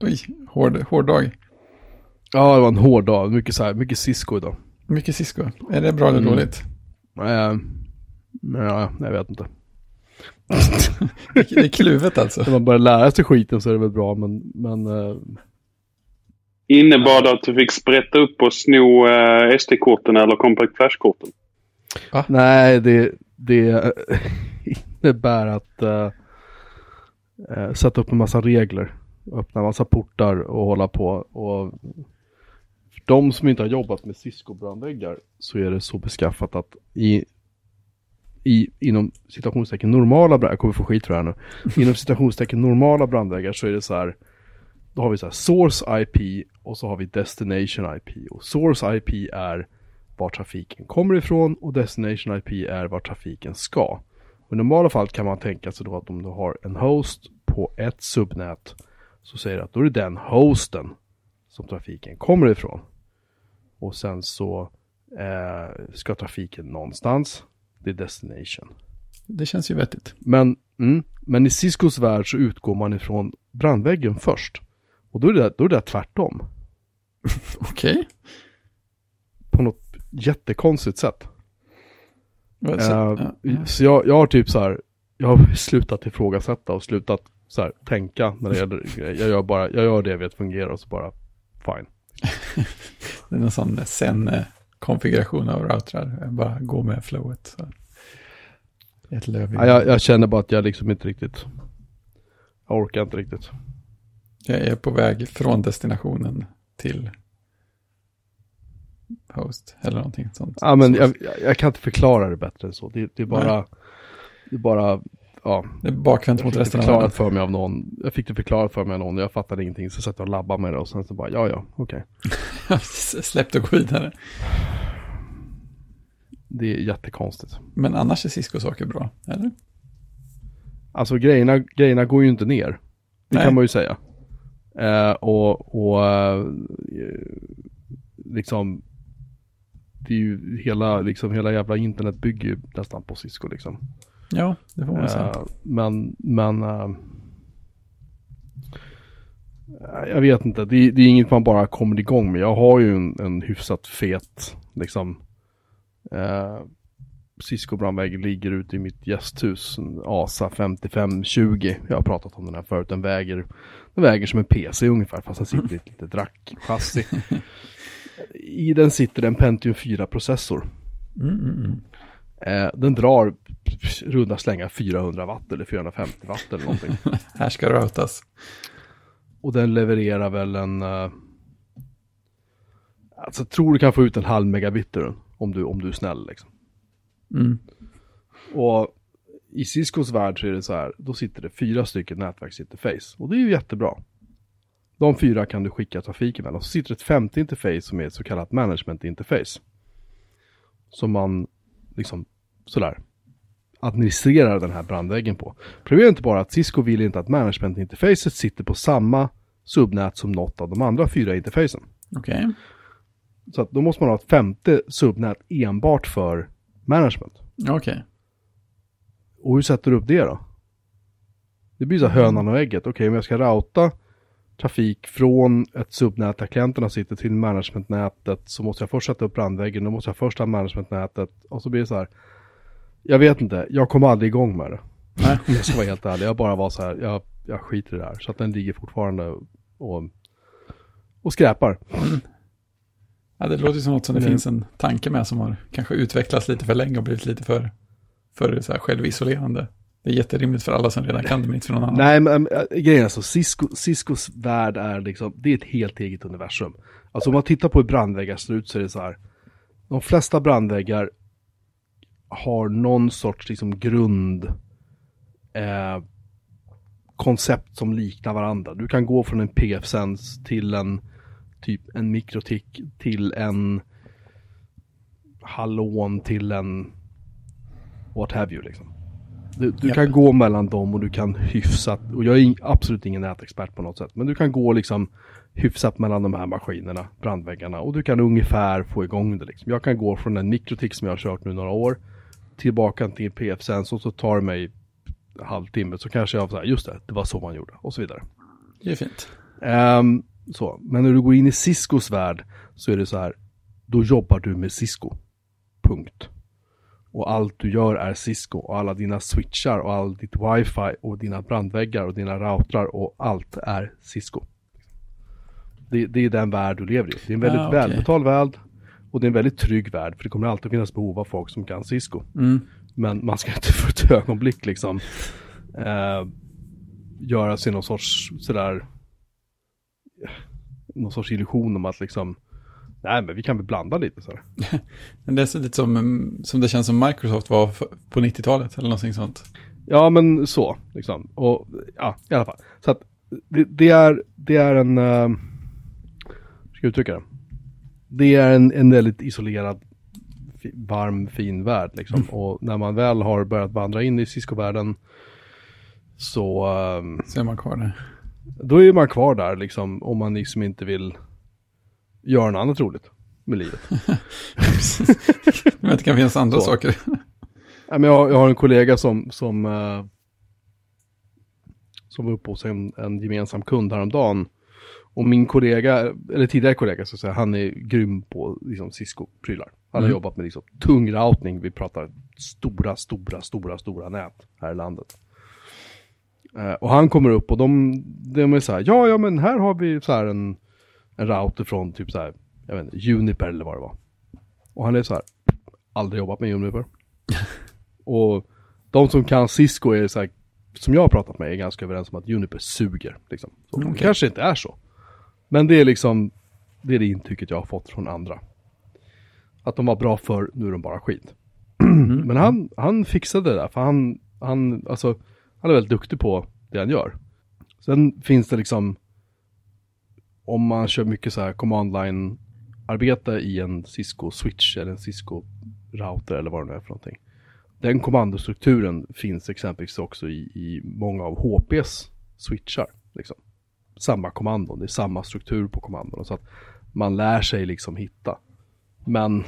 Oj, hård, hård dag. Ja, det var en hård dag. Mycket, så här, mycket Cisco idag. Mycket Cisco. Är det bra eller Mm. dåligt? Eh, ja, jag vet inte. Det är kluvet alltså. När man börjar lära sig skiten så är det väl bra, men, men eh, Innebar det att du fick sprätta upp och sno eh, SD-korten eller Compact Flash-korten? nej, det, det innebär att eh, sätta upp en massa regler, öppna massa portar och hålla på. Och de som inte har jobbat med Cisco-brandväggar så är det så beskaffat att i, i inom citationstecken normala brandväggar, jag kommer få skit för det här nu, inom citationstecken normala brandväggar så är det så här då har vi så här source IP och så har vi destination IP. Och source IP är var trafiken kommer ifrån och destination IP är var trafiken ska. Och I normala fall kan man tänka sig då att om du har en host på ett subnät så säger det att då är det den hosten som trafiken kommer ifrån. Och sen så eh, ska trafiken någonstans. Det är destination. Det känns ju vettigt. Men, mm, men i Ciscos värld så utgår man ifrån brandväggen först. Och då är det, då är det tvärtom. Okej. På något jättekonstigt sätt. Okay. Eh, Så jag, jag har typ så här, jag har slutat ifrågasätta och slutat så här, tänka när det gäller grejer. Jag gör bara, jag gör det jag vet fungerar och så bara, fine. Det är en sån sen-konfiguration av routrar. Jag Bara gå med flowet. Så. Ett löv Ja, jag, jag känner bara att jag liksom inte riktigt, jag orkar inte riktigt. Jag är på väg från destinationen till host eller någonting sånt. Ja men jag, jag, kan inte förklara det bättre än så. Det, det är bara, det är bara, ja. Bakvänt mot resten av världen. för mig av någon. Jag fick det förklarat för mig av någon jag fattade ingenting. Så satt jag och labbade med det och sen så bara, ja ja, okej. Släpp och gå vidare. Det är jättekonstigt. Men annars är Cisco-saker bra, eller? Alltså grejerna, grejerna går ju inte ner. Det Nej. kan man ju säga. Eh, och och eh, liksom det är ju hela, liksom hela jävla internet bygger ju nästan på Cisco liksom. Ja, det får man säga. Eh, men, men eh, jag vet inte, det, det är inget man bara kommer igång med. Jag har ju en, en hyfsat fet, liksom, eh, Cisco-brandvägg ligger ute i mitt gästhus, en ASA 5520. Jag har pratat om den här förut, den väger, den väger som en PC ungefär, fast den sitter i ett litet rackchassi. I den sitter en Pentium 4-processor. Mm, mm, mm. Eh, den drar runda slänga 400 watt eller 450 watt eller någonting. Här ska routas. Och den levererar väl en... Uh, alltså jag tror du kan få ut en halv megabit ur den. Om du, om du är snäll liksom. Mm. Och i Ciscos värld så är det så här. Då sitter det fyra stycken nätverksinterface. Och det är ju jättebra. De fyra kan du skicka trafik emellan. Så sitter det ett femte interface som är ett så kallat management interface. Som man liksom sådär administrerar den här brandväggen på. Problemet är inte bara att Cisco vill inte att management-interfacet sitter på samma subnät som något av de andra fyra interfacen. Okej. Så att då måste man ha ett femte subnät enbart för management. Okej. Och hur sätter du upp det då? Det blir så här hönan och ägget. Okej, om jag ska routa trafik från ett subnät där klienterna sitter till managementnätet så måste jag först sätta upp brandväggen, då måste jag först ha managementnätet och så blir det så här. Jag vet inte, jag kommer aldrig igång med det. Nej. Jag ska vara helt ärlig, jag bara var så här, jag, jag skiter i det här. Så att den ligger fortfarande och, och skräpar. Ja, det låter som något som det Mm. finns en tanke med som har kanske utvecklats lite för länge och blivit lite för, för så här självisolerande. Det är jätterimligt för alla som redan kan det, men inte för någon annan. Nej, men äh, grejen är så, Cisco, Ciscos värld är liksom, det är ett helt eget universum. Alltså om man tittar på hur brandväggar ser ut så är det så här. De flesta brandväggar har någon sorts liksom grund eh, koncept som liknar varandra. Du kan gå från en PF-sens till en typ en mikrotik till en halon till en what have you liksom. Du, du kan gå mellan dem och du kan hyfsat, och jag är absolut ingen nätexpert på något sätt, men du kan gå liksom hyfsat mellan de här maskinerna, brandväggarna, och du kan ungefär få igång det liksom. Jag kan gå från en mikrotik som jag har kört nu några år, tillbaka till en PF-sens och så tar det mig halvtimme, så kanske jag så här, just det, det var så man gjorde, och så vidare. Det är fint. Ehm, så. Men när du går in i Ciscos värld så är det så här, då jobbar du med Cisco. Punkt. Och allt du gör är Cisco och alla dina switchar och all ditt wifi och dina brandväggar och dina routrar och allt är Cisco. Det, det är den värld du lever i. Det är en väldigt Ah, okej. välbetald värld och det är en väldigt trygg värld för det kommer alltid finnas behov av folk som kan Cisco. Mm. Men man ska inte för ett ögonblick liksom eh, göra sig någon sorts sådär någon sorts illusion om att liksom nej men vi kan väl blanda lite. Men det är så lite som, mm, som det känns som Microsoft var på 90-talet eller någonting sånt. Ja men så liksom. Och ja i alla fall. Så att det, det är, det är en, uh, hur ska jag uttrycka det? Det är en, en väldigt isolerad, varm, fin värld liksom. Och när man väl har börjat vandra in i Cisco-världen så ehm, Så är man kvar där. Då är man kvar där liksom om man liksom inte vill göra något annat roligt med livet. Men det kan finnas andra Så. saker. Men jag, jag har en kollega som, som, eh, som var uppe hos en, en gemensam kund häromdagen. Och min kollega, eller tidigare kollega så säga, han är grym på liksom, Cisco-prylar. Han har Mm. jobbat med liksom, tung routing, vi pratar stora, stora, stora, stora nät här i landet. Eh, och han kommer upp och de, de är så här, ja, ja men här har vi så här en, en router från typ så här, jag vet inte, Juniper eller vad det var. Och han är så här, aldrig jobbat med Juniper. och de som kan Cisco är så här, som jag har pratat med är ganska överens om att Juniper suger. Liksom. Så, Mm, Det okej. kanske inte är så. Men det är liksom, det är det intrycket jag har fått från andra. Att de var bra för nu är de bara skit. Men han, han fixade det där, för han, han, alltså, han är väldigt duktig på det han gör. Sen finns det liksom, om man kör mycket så här command line arbete i en Cisco switch eller en Cisco router eller vad det nu är för någonting. Den kommandostrukturen finns exempelvis också i, i många av HPs switchar. Liksom. Samma kommandon, det är samma struktur på kommandon. Så att man lär sig liksom hitta. Men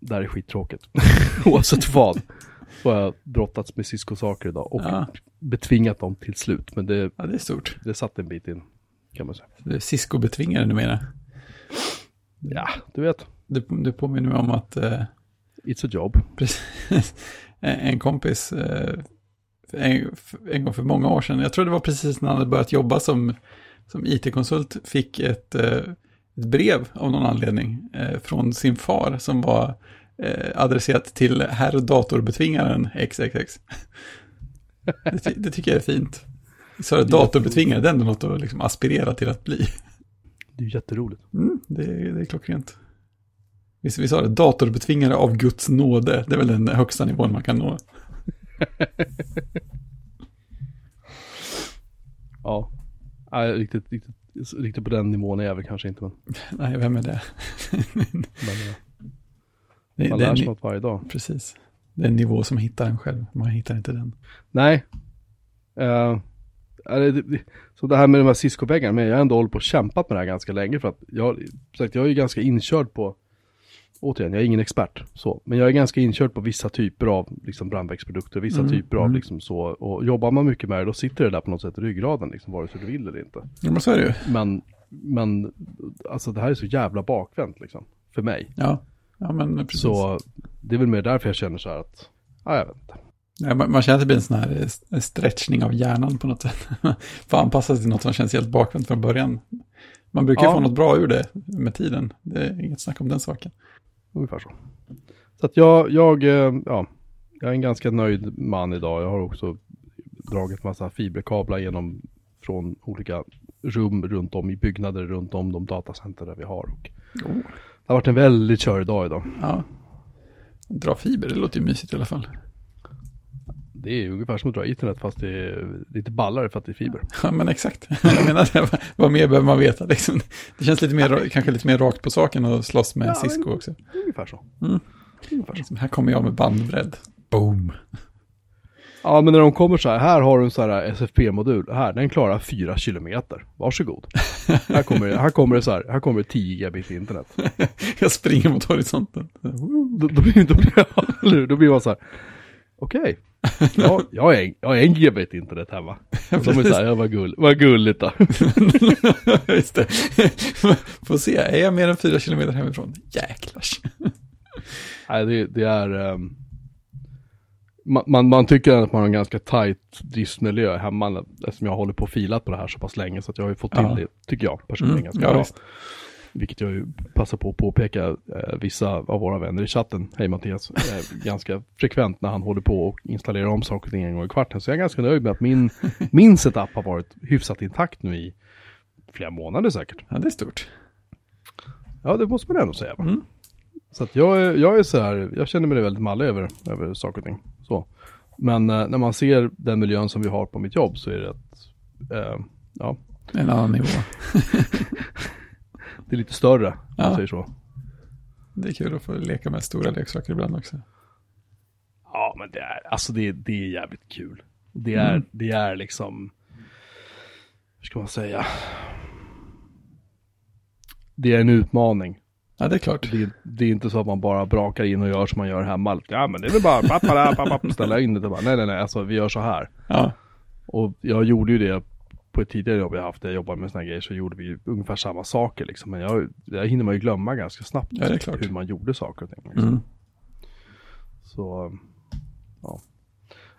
det här är skittråkigt. Oavsett vad. Så har jag brottats med Cisco-saker idag och Ja. betvingat dem till slut. Men det, Ja, det är stort. det satt en bit in, kan man säga. Är Cisco-betvingare numera. Ja, du vet. Det, det påminner mig om att eh, It's a job. precis, en kompis eh, en, en gång för många år sedan, jag tror det var precis när han hade börjat jobba som, som it-konsult, fick ett, eh, ett brev av någon anledning eh, från sin far som var eh, adresserat till herr datorbetvingaren XXX. det, ty- det tycker jag är fint. Så är ändå något att liksom aspirera till att bli. Det är ju jätteroligt. Mm, det, det är klockrent. Visst, vi sa det, datorbetvingare av Guds nåde. Det är väl den högsta nivån man kan nå. Ja. Nej, riktigt, riktigt, riktigt på den nivån är jag väl kanske inte. Men, Nej, vem är det? men det, man det är lär sig något varje dag. precis. Det är en nivå som hittar en själv. Man hittar inte den. Nej. Uh, så det här med de här Cisco-väggarna, men jag har ändå hållit på och kämpat med det här ganska länge för att jag, sagt, jag är ju ganska inkörd på, återigen, jag är ingen expert så, men jag är ganska inkörd på vissa typer av liksom brandväggsprodukter, vissa Mm, typer av mm. liksom så, och jobbar man mycket med det, då sitter det där på något sätt i ryggraden, liksom, vare sig du vill eller inte. Ja, men så är det ju. Men, men, alltså det här är så jävla bakvänt liksom, för mig. Ja, ja men precis. Så det är väl mer därför jag känner så här att, ja jag vet inte. Ja, man, man känner att det blir en sån här eh, stretchning av hjärnan på något sätt. Får anpassa sig till något som känns helt bakvänt från början. Man brukar ju Ja. få något bra ur det med tiden. Det är inget snack om den saken. Ungefär så. Så att jag, jag, eh, ja, jag är en ganska nöjd man idag. Jag har också dragit massa fiberkablar genom från olika rum runt om i byggnader runt om de datacenter där vi har. Och Oh. det har varit en väldigt körig dag idag. Ja. Dra fiber, det låter ju mysigt i alla fall. Det är ungefär som att dra internet fast det är lite ballare för att det är fiber. Ja, men exakt. Jag menar, det, vad mer behöver man veta? Liksom. Det känns lite mer, kanske lite mer rakt på saken att slåss med Ja, Cisco också. Ungefär så. Mm. Ungefär så. Här kommer jag med bandbredd. Boom. Ja men när de kommer så här, här har du en sån här SFP-modul, här den klarar 4 kilometer, varsågod. här, kommer, det- här kommer det så här, här kommer det 10 gigabit internet. Jag springer mot horisonten. Då, då, blir, då, blir, då blir man så här. Okej. Ja, jag, är, jag är en GB internet hemma. De är såhär, ja vad, gull, vad gulligt då. Just det. Får se, är jag mer än fyra kilometer hemifrån? Jäklars. Nej, det, det är... ehm, man, man, man tycker att man har en ganska tight driftsmiljö hemma eftersom jag hållit på och filat på det här så pass länge så att jag har ju fått till Ja. det, tycker jag personligen Mm, ganska ja, bra. visst. Vilket jag ju passar på att påpeka eh, vissa av våra vänner i chatten, hej Mattias, eh, ganska frekvent när han håller på och installerar om saker och ting en gång i kvarten. Så jag är ganska nöjd med att min, min setup har varit hyfsat intakt nu i flera månader säkert. Ja, det är stort. Ja, det måste man ändå säga. Mm. Så att jag, jag är så här, jag känner mig väldigt mallig över, över saker och ting. Så. Men eh, när man ser den miljön som vi har på mitt jobb så är det att, eh, ja, En annan nivå. det är lite större, om man Ja. säger så. Det är kul att få leka med stora leksaker ibland också. Ja, men det är, alltså det, det är jävligt kul. Det är, Mm. det är liksom, hur ska man säga? Det är en utmaning. Ja, det är klart. Det, är- det är inte så att man bara brakar in och gör som man gör hemma. Ja, men det är väl bara pappa, pappa, pappa, ställa in det. Bara, nej, nej, nej, alltså vi gör så här. Ja, Och jag gjorde ju det på ett tidigare jobb jag haft, där jag jobbade med här grejer, så gjorde vi ju ungefär samma saker liksom. Men jag, det hinner man ju glömma ganska snabbt. Ja, det är klart. Hur man gjorde saker och ting. Liksom. mm. Så, ja.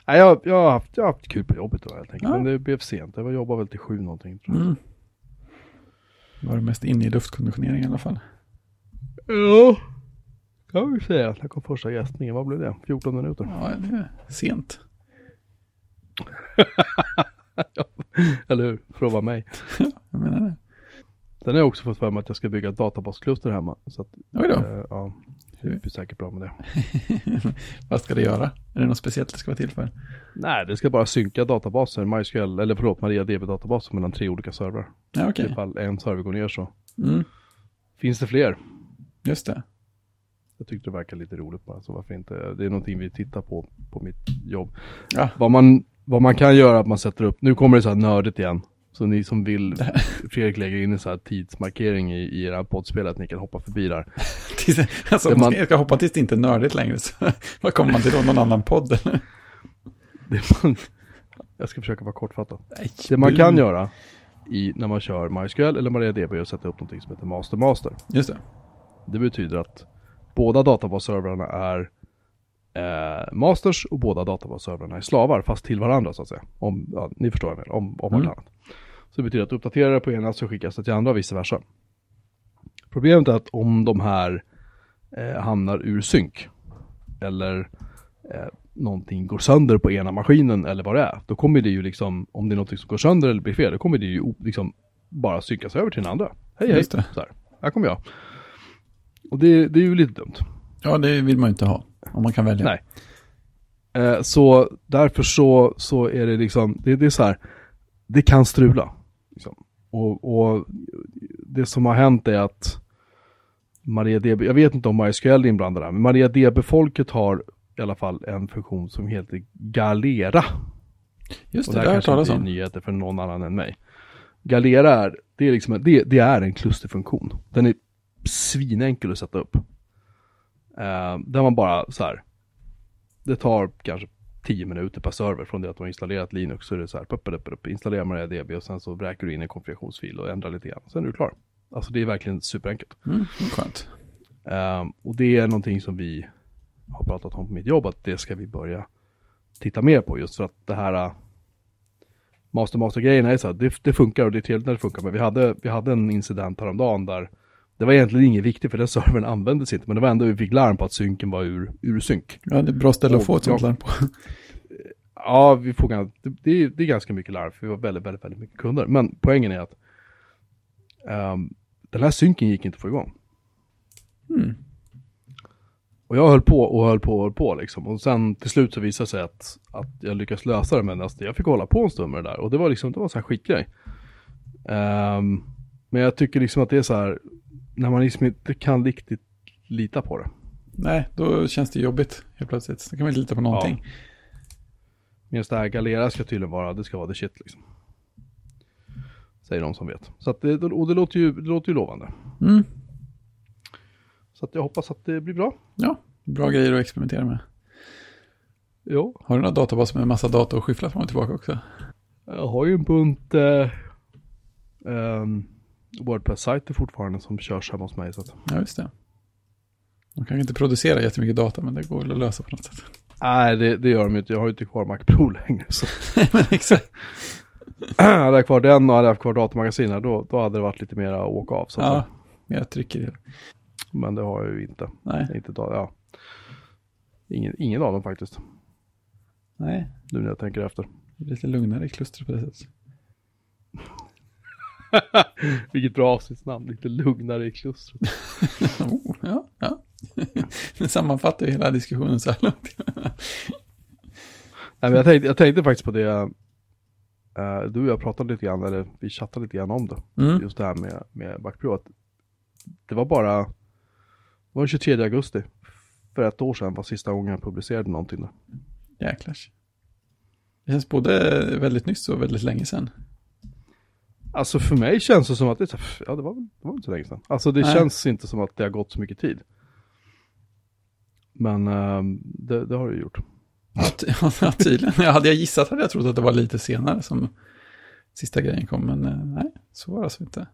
Nej, jag, jag, har haft, jag har haft kul på jobbet då helt enkelt. Ja. Men det blev sent. Jag jobbade väl till sju någonting. Tror jag. Mm. Var du mest inne i luftkonditionering i alla fall? Ja, kan vi säga. När kom första gästningen? Vad blev det? 14 minuter? Ja, det är sent. Eller hur? Vara mig. Jag menar det. Sen har jag också fått för mig att jag ska bygga ett databaskluster hemma. Så att, Oj då. eh, ja, det blir säkert bra med det. Vad ska det göra? Är det något speciellt det ska vara till för? Nej, det ska bara synka databaser, MySQL, eller förlåt, MariaDB-databaser mellan tre olika servrar. Ja, okej. Ifall en server går ner så Mm. finns det fler. Just det. Jag tyckte det verkar lite roligt bara, så varför inte? Det är någonting vi tittar på, på mitt jobb. Ja. Vad man, vad man kan göra är att man sätter upp, nu kommer det så här nördigt igen. Så ni som vill, Fredrik lägger in en så här tidsmarkering i, i era poddspel att ni kan hoppa förbi där. Alltså, Det man- ska hoppa tills det inte är nördigt längre, så vad kommer man till då? Någon annan podd eller? Det man, jag ska försöka vara kortfattad. Nej, Det man kan göra i, när man kör MySQL eller MariaDB är att sätta upp någonting som heter Master Master. Just det. Det betyder att båda databasservrarna är eh, masters och båda databasservrarna är slavar, fast till varandra så att säga. Om, ja, ni förstår vad jag menar, om, om Mm. vartannat. Så det betyder att uppdaterar det på ena så skickas det till andra och vice versa. Problemet är att om de här eh, hamnar ur synk, eller eh, någonting går sönder på ena maskinen eller vad det är, då kommer det ju liksom, om det är någonting som går sönder eller blir fel, då kommer det ju liksom bara synkas över till den andra. Hej hej, Just det. så här, här kommer jag. Och det, det är ju lite dumt. Ja, det vill man ju inte ha. Om man kan välja. Nej. Eh, så därför så, så är det liksom, det, det är så här, det kan strula. Liksom. Och, och det som har hänt är att MariaDB, jag vet inte om MySQL är inblandad där, men MariaDB-folket har i alla fall en funktion som heter Galera. Just Och det, det det har här jag talas inte är om. nyheter för någon annan än mig. Galera är, det är, liksom, en- det, det är en klusterfunktion. Den är svinenkel att sätta upp. Eh, där man bara så här, det tar kanske 10 minuter per server från det att har installerat Linux. Så är det så här, pupp, pupp, pupp, installerar man DB och sen så vräker du in en konfigurationsfil och ändrar lite grann. Sen är du klar. Alltså det är verkligen superenkelt. Mm, skönt. Ehm, och det är någonting som vi har pratat om på mitt jobb, att det ska vi börja titta mer på just för att det här äh, master master grejen är så här, det, det funkar och det är trevligt när det funkar, men vi hade, vi hade en incident häromdagen där det var egentligen inget viktigt för den servern användes inte, men det var ändå vi fick larm på att synken var ur, ur synk. Ja, det är bra ställe att få ett sånt larm på. Ja, vi får det, är, det är ganska mycket larm, för vi var väldigt, väldigt, väldigt mycket kunder. Men poängen är att ehm, den här synken gick inte att få igång. Mm. Och jag höll på och höll på och höll på liksom. Och sen till slut så visade det sig att, att jag lyckades lösa det. Men alltså, jag fick hålla på en stund med det där. Och det var liksom, det var en sån här skitgrej. Ehm, men jag tycker liksom att det är så här, när man liksom inte kan riktigt lita på det. Nej, då känns det jobbigt helt plötsligt. Då kan man inte lita på någonting. Medan det här Galera ska tydligen vara, det ska vara the shit liksom. Säger de som vet. Så att det, och det låter ju, det låter ju lovande. Mm. Så att jag hoppas att det blir bra. Ja, bra grejer att experimentera med. Jo, Har du några databaser med massa data och skyffla fram och tillbaka också? jag har ju en bunt eh, ehm, Wordpress-sajter fortfarande som körs hemma hos mig. Så att, Ja, just det. De kan inte producera jättemycket data, men det går väl att lösa på något sätt. nej, det, det gör de inte. Jag har ju inte kvar Mac Pro längre. Så. men exakt. hade jag kvar den och hade jag kvar datamagasinet då, då hade det varit lite mer att åka av. Så Ja, mer tryck i det. Men det har jag ju inte. Nej, inte ja. ingen, ingen av dem faktiskt. nej. Nu när jag tänker efter. Det är lite lugnare i klustret på det sättet. Vilket bra avsnittsnamn. Lite lugnare i klustret. oh, ja, ja. Det sammanfattar ju hela diskussionen så här långt. Nej, men jag, tänkte, jag tänkte faktiskt på det. eh, du och jag pratade lite grann, eller vi chattade lite grann om det. Mm. Just det här med, med. Att det var bara, det var den 23 augusti. För ett år sedan var sista gången jag publicerade någonting. Där. Jäklars. Det känns både väldigt nyss och väldigt länge sedan. Alltså för mig känns det som att det, ja, det var det var inte så länge sedan. Alltså det Nej. känns inte som att det har gått så mycket tid. Men ehm, det, det har det gjort. Ja, ty- ja, tydligen. Hade jag gissat hade jag trott att det var lite senare som sista grejen kom, men eh, nej, så var det alltså inte.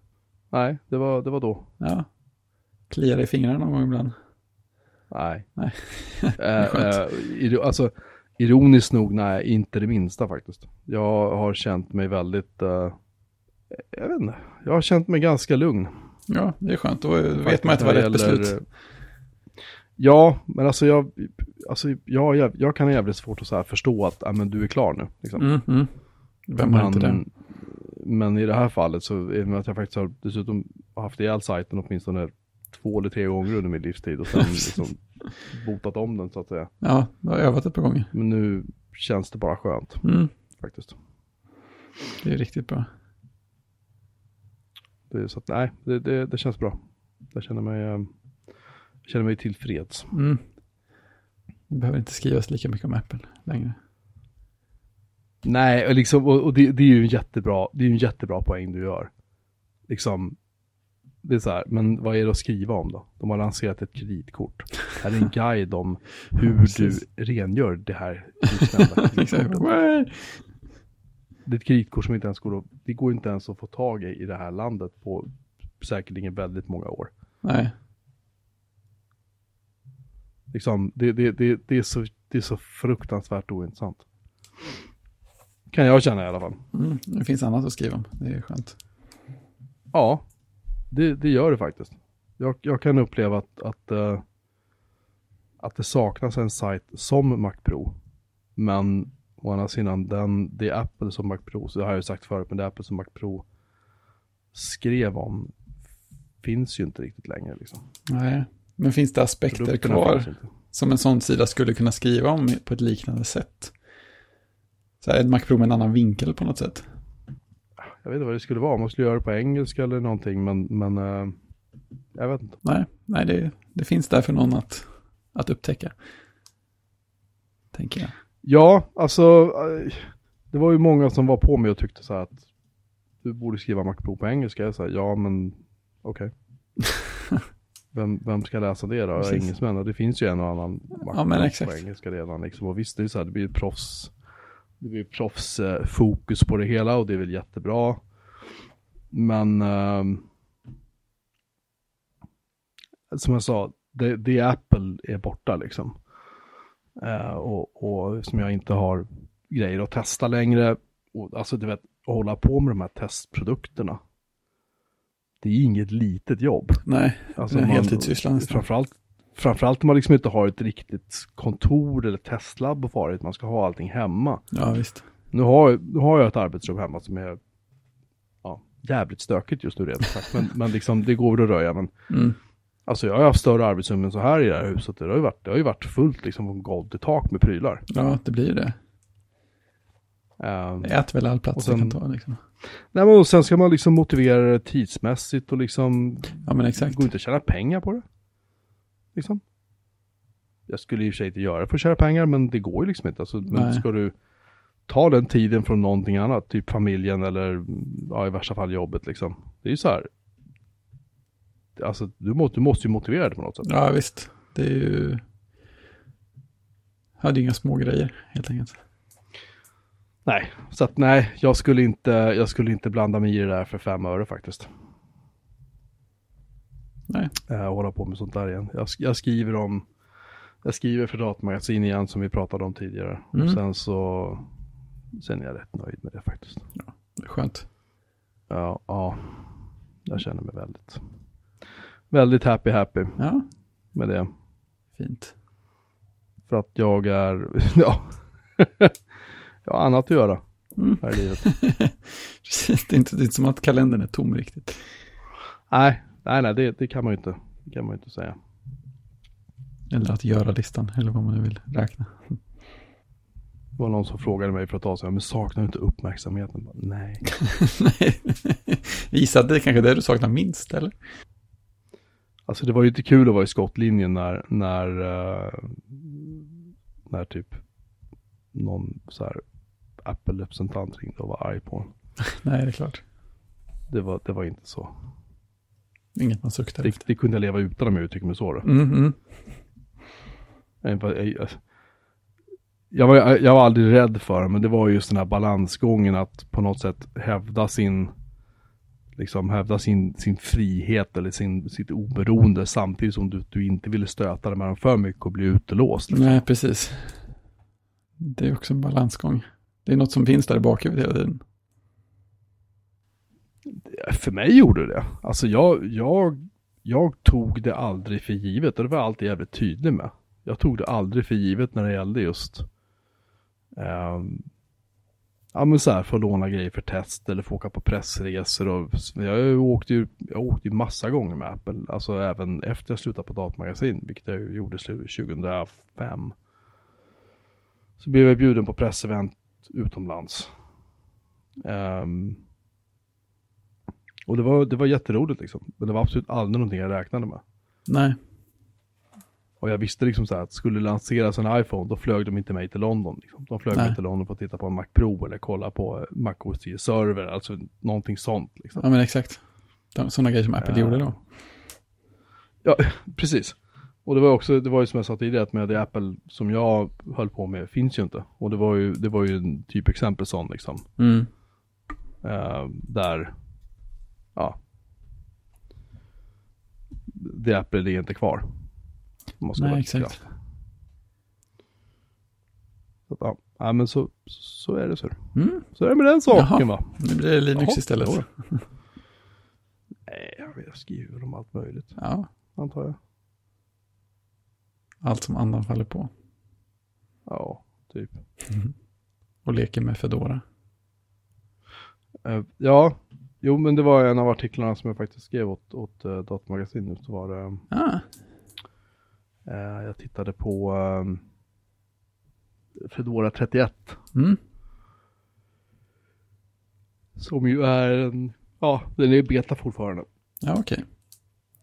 Nej, det var, det var då. Ja, kliar i fingrarna någon gång ibland. Nej. Nej. Eh, eh, alltså, ironiskt nog, nej, inte det minsta faktiskt. Jag har känt mig väldigt, eh, jag vet inte, jag har känt mig ganska lugn. Ja, det är skönt. Då vet man att det var rätt beslut. Ja, men alltså jag, alltså jag, jag, jag kan ha jävligt svårt att så här förstå att, ja men du är klar nu. Liksom. Mm, mm. Vem har inte det? men i det här fallet så, och med att jag faktiskt har dessutom haft ihjäl sajten åtminstone två eller tre gånger under min livstid och sen liksom botat om den så att säga. Ja, du har övat ett par gånger. Men nu känns det bara skönt Mm, faktiskt. det är riktigt bra. Det så att, nej, det, det, det känns bra. Jag känner mig, eh, jag känner mig tillfreds. Mm. Det behöver inte skrivas lika mycket om Apple längre. Nej, och, liksom, och, och det, det är ju en jättebra, det är en jättebra poäng du gör. Liksom, det är så här, men vad är det att skriva om då? De har lanserat ett kreditkort. Här är en guide om hur Precis. du rengör det här Exakt. Det är ett kreditkort som inte ens går att, det går inte ens att få tag i i det här landet på säkerligen väldigt många år. Nej, Liksom, det, det, det, det, är så, det är så fruktansvärt ointressant. Kan jag känna i alla fall. mm. det finns annat att skriva om. Det är skönt. Ja, det, det gör det faktiskt. Jag, jag kan uppleva att, att, eh, att det saknas en sajt som Mac Pro. Men å andra sidan, den, det Apple som Mac Pro, så det har jag ju sagt förut, men det är Apple som Mac Pro skrev om finns ju inte riktigt längre. Liksom. Nej, men finns det aspekter kvar som en sån sida skulle kunna skriva om på ett liknande sätt? Så här, ett Mac Pro med en annan vinkel på något sätt. Jag vet inte vad det skulle vara, om man skulle göra det på engelska eller någonting, men, men eh, jag vet inte. Nej, nej det, det finns där för någon att, att upptäcka. Tänker jag. Ja, alltså eh, det var ju många som var på mig och tyckte så här att du borde skriva Mac Pro på engelska. Jag sa ja men okej. vem, vem ska läsa det då? Precis. Engelsmän? Och det finns ju en och annan Mac Ja, på engelska redan. Liksom. Och visst, det är så här, det blir proffs. Det blir proffs eh, på det hela och det är väl jättebra. Men ehm, som jag sa, det, det Apple är borta liksom. Eh, och, och som jag inte har grejer att testa längre. Och, alltså du vet, att hålla på med de här testprodukterna. Det är inget litet jobb. Nej, Alltså det är en heltidssyssla nästan. Framförallt, framförallt om man liksom inte har ett riktigt kontor eller testlabb och farligt. Man ska ha allting hemma. Ja, visst. Nu har, nu har jag ett arbetsrum hemma som är ja, jävligt stökigt just nu sagt. Men, men liksom det går att röja. Men Mm. Alltså jag har haft större arbetsrum än så här i det här huset. Det har ju varit, det har ju varit fullt liksom från golv till tak med prylar. Ja, det blir ju det. Ehm, Det äter väl all plats sen- det kan ta liksom. Nej men och sen ska man liksom motivera det tidsmässigt och liksom Ja, men exakt. går inte att tjäna pengar på det. Liksom. Jag skulle i och för sig inte göra det för att tjäna pengar men det går ju liksom inte. Alltså, men Nej. ska du ta den tiden från någonting annat, typ familjen eller ja, i värsta fall jobbet liksom. Det är ju så här. Alltså du måste, du måste ju motivera det på något sätt. Ja, visst. Det är ju... hade ju inga små grejer helt enkelt. Nej, så att nej, jag skulle inte, jag skulle inte blanda mig i det där för fem öre faktiskt. Nej. Äh, hålla på med sånt där igen. Jag, jag skriver om, jag skriver för datamagasin igen som vi pratade om tidigare. Mm. Och sen så, sen är jag rätt nöjd med det faktiskt. Det är skönt. Ja, ja, jag känner mig väldigt, väldigt happy happy Ja, med det. fint. För att jag är, ja, jag har annat att göra Mm. här i livet. Precis, det är, inte, det är inte som att kalendern är tom riktigt. nej, nej, nej, det, det kan man ju inte, det kan man inte säga. Eller att göra listan, eller vad man nu vill räkna. Det var någon som frågade mig för ett tag sedan, men saknar du inte uppmärksamheten? Bara, Nej. Nej. Gissa att det är kanske det du saknar minst, eller? Alltså det var ju inte kul att vara i skottlinjen när, när, eh, när typ någon så här Apple-representant ringde och var arg på en. Nej, det är klart. Det var, det var inte så. Inget man suktar Det, efter. det kunde jag leva utan om jag uttrycker mig så. Då. Mm, mm. Jag, jag, jag, var, jag var aldrig rädd för det, men det var just den här balansgången att på något sätt hävda sin liksom hävda sin, sin frihet eller sin, sitt oberoende samtidigt som du, du inte ville stöta dig med dem för mycket och bli utelåst. Nej, precis. Det är också en balansgång. Det är något som finns där i bakhuvudet hela tiden. För mig gjorde det Alltså jag, jag, jag tog det aldrig för givet och det var jag alltid jävligt tydlig med. Jag tog det aldrig för givet när det gällde just ehm, Ja men så här, för att låna grejer för test eller få åka på pressresor och jag åkte ju, jag åkte ju massa gånger med Apple, alltså även efter jag slutade på datamagasin, vilket jag gjorde 2005. Så blev jag bjuden på pressevent utomlands. Um, och det var, det var jätteroligt liksom, men det var absolut aldrig någonting jag räknade med. Nej, och jag visste liksom så här att skulle lanseras en iPhone, då flög de inte mig till London. Liksom. De flög Nej. mig till London för att titta på en Mac Pro eller kolla på eh, Mac OS 10 server, alltså någonting sånt. Liksom. ja men exakt. Sådana grejer som Apple Ja. gjorde då. Ja, precis. Och det var också, det var ju som jag sa tidigare, att med det Apple som jag höll på med finns ju inte. Och det var ju, det var ju en typ exempel sån liksom. Mm. Eh, där, ja. Det Apple är inte kvar. Om man ska Nej, exakt. Så att, ja. ja, men så, så är det så. Mm. Så är det med den saken Jaha. va. Nu blir det Linux Jaha, istället. Nej, jag skriver om allt möjligt, Ja, antar jag. allt som andan faller på. Ja, typ. Och leker med Fedora. Eh, ja, jo men det var en av artiklarna som jag faktiskt skrev åt, åt uh, Datamagasinet. Så var det, Ah, eh, jag tittade på um, Fedora 31. mm. Som ju är en, ja den är beta fortfarande. Ja, okej.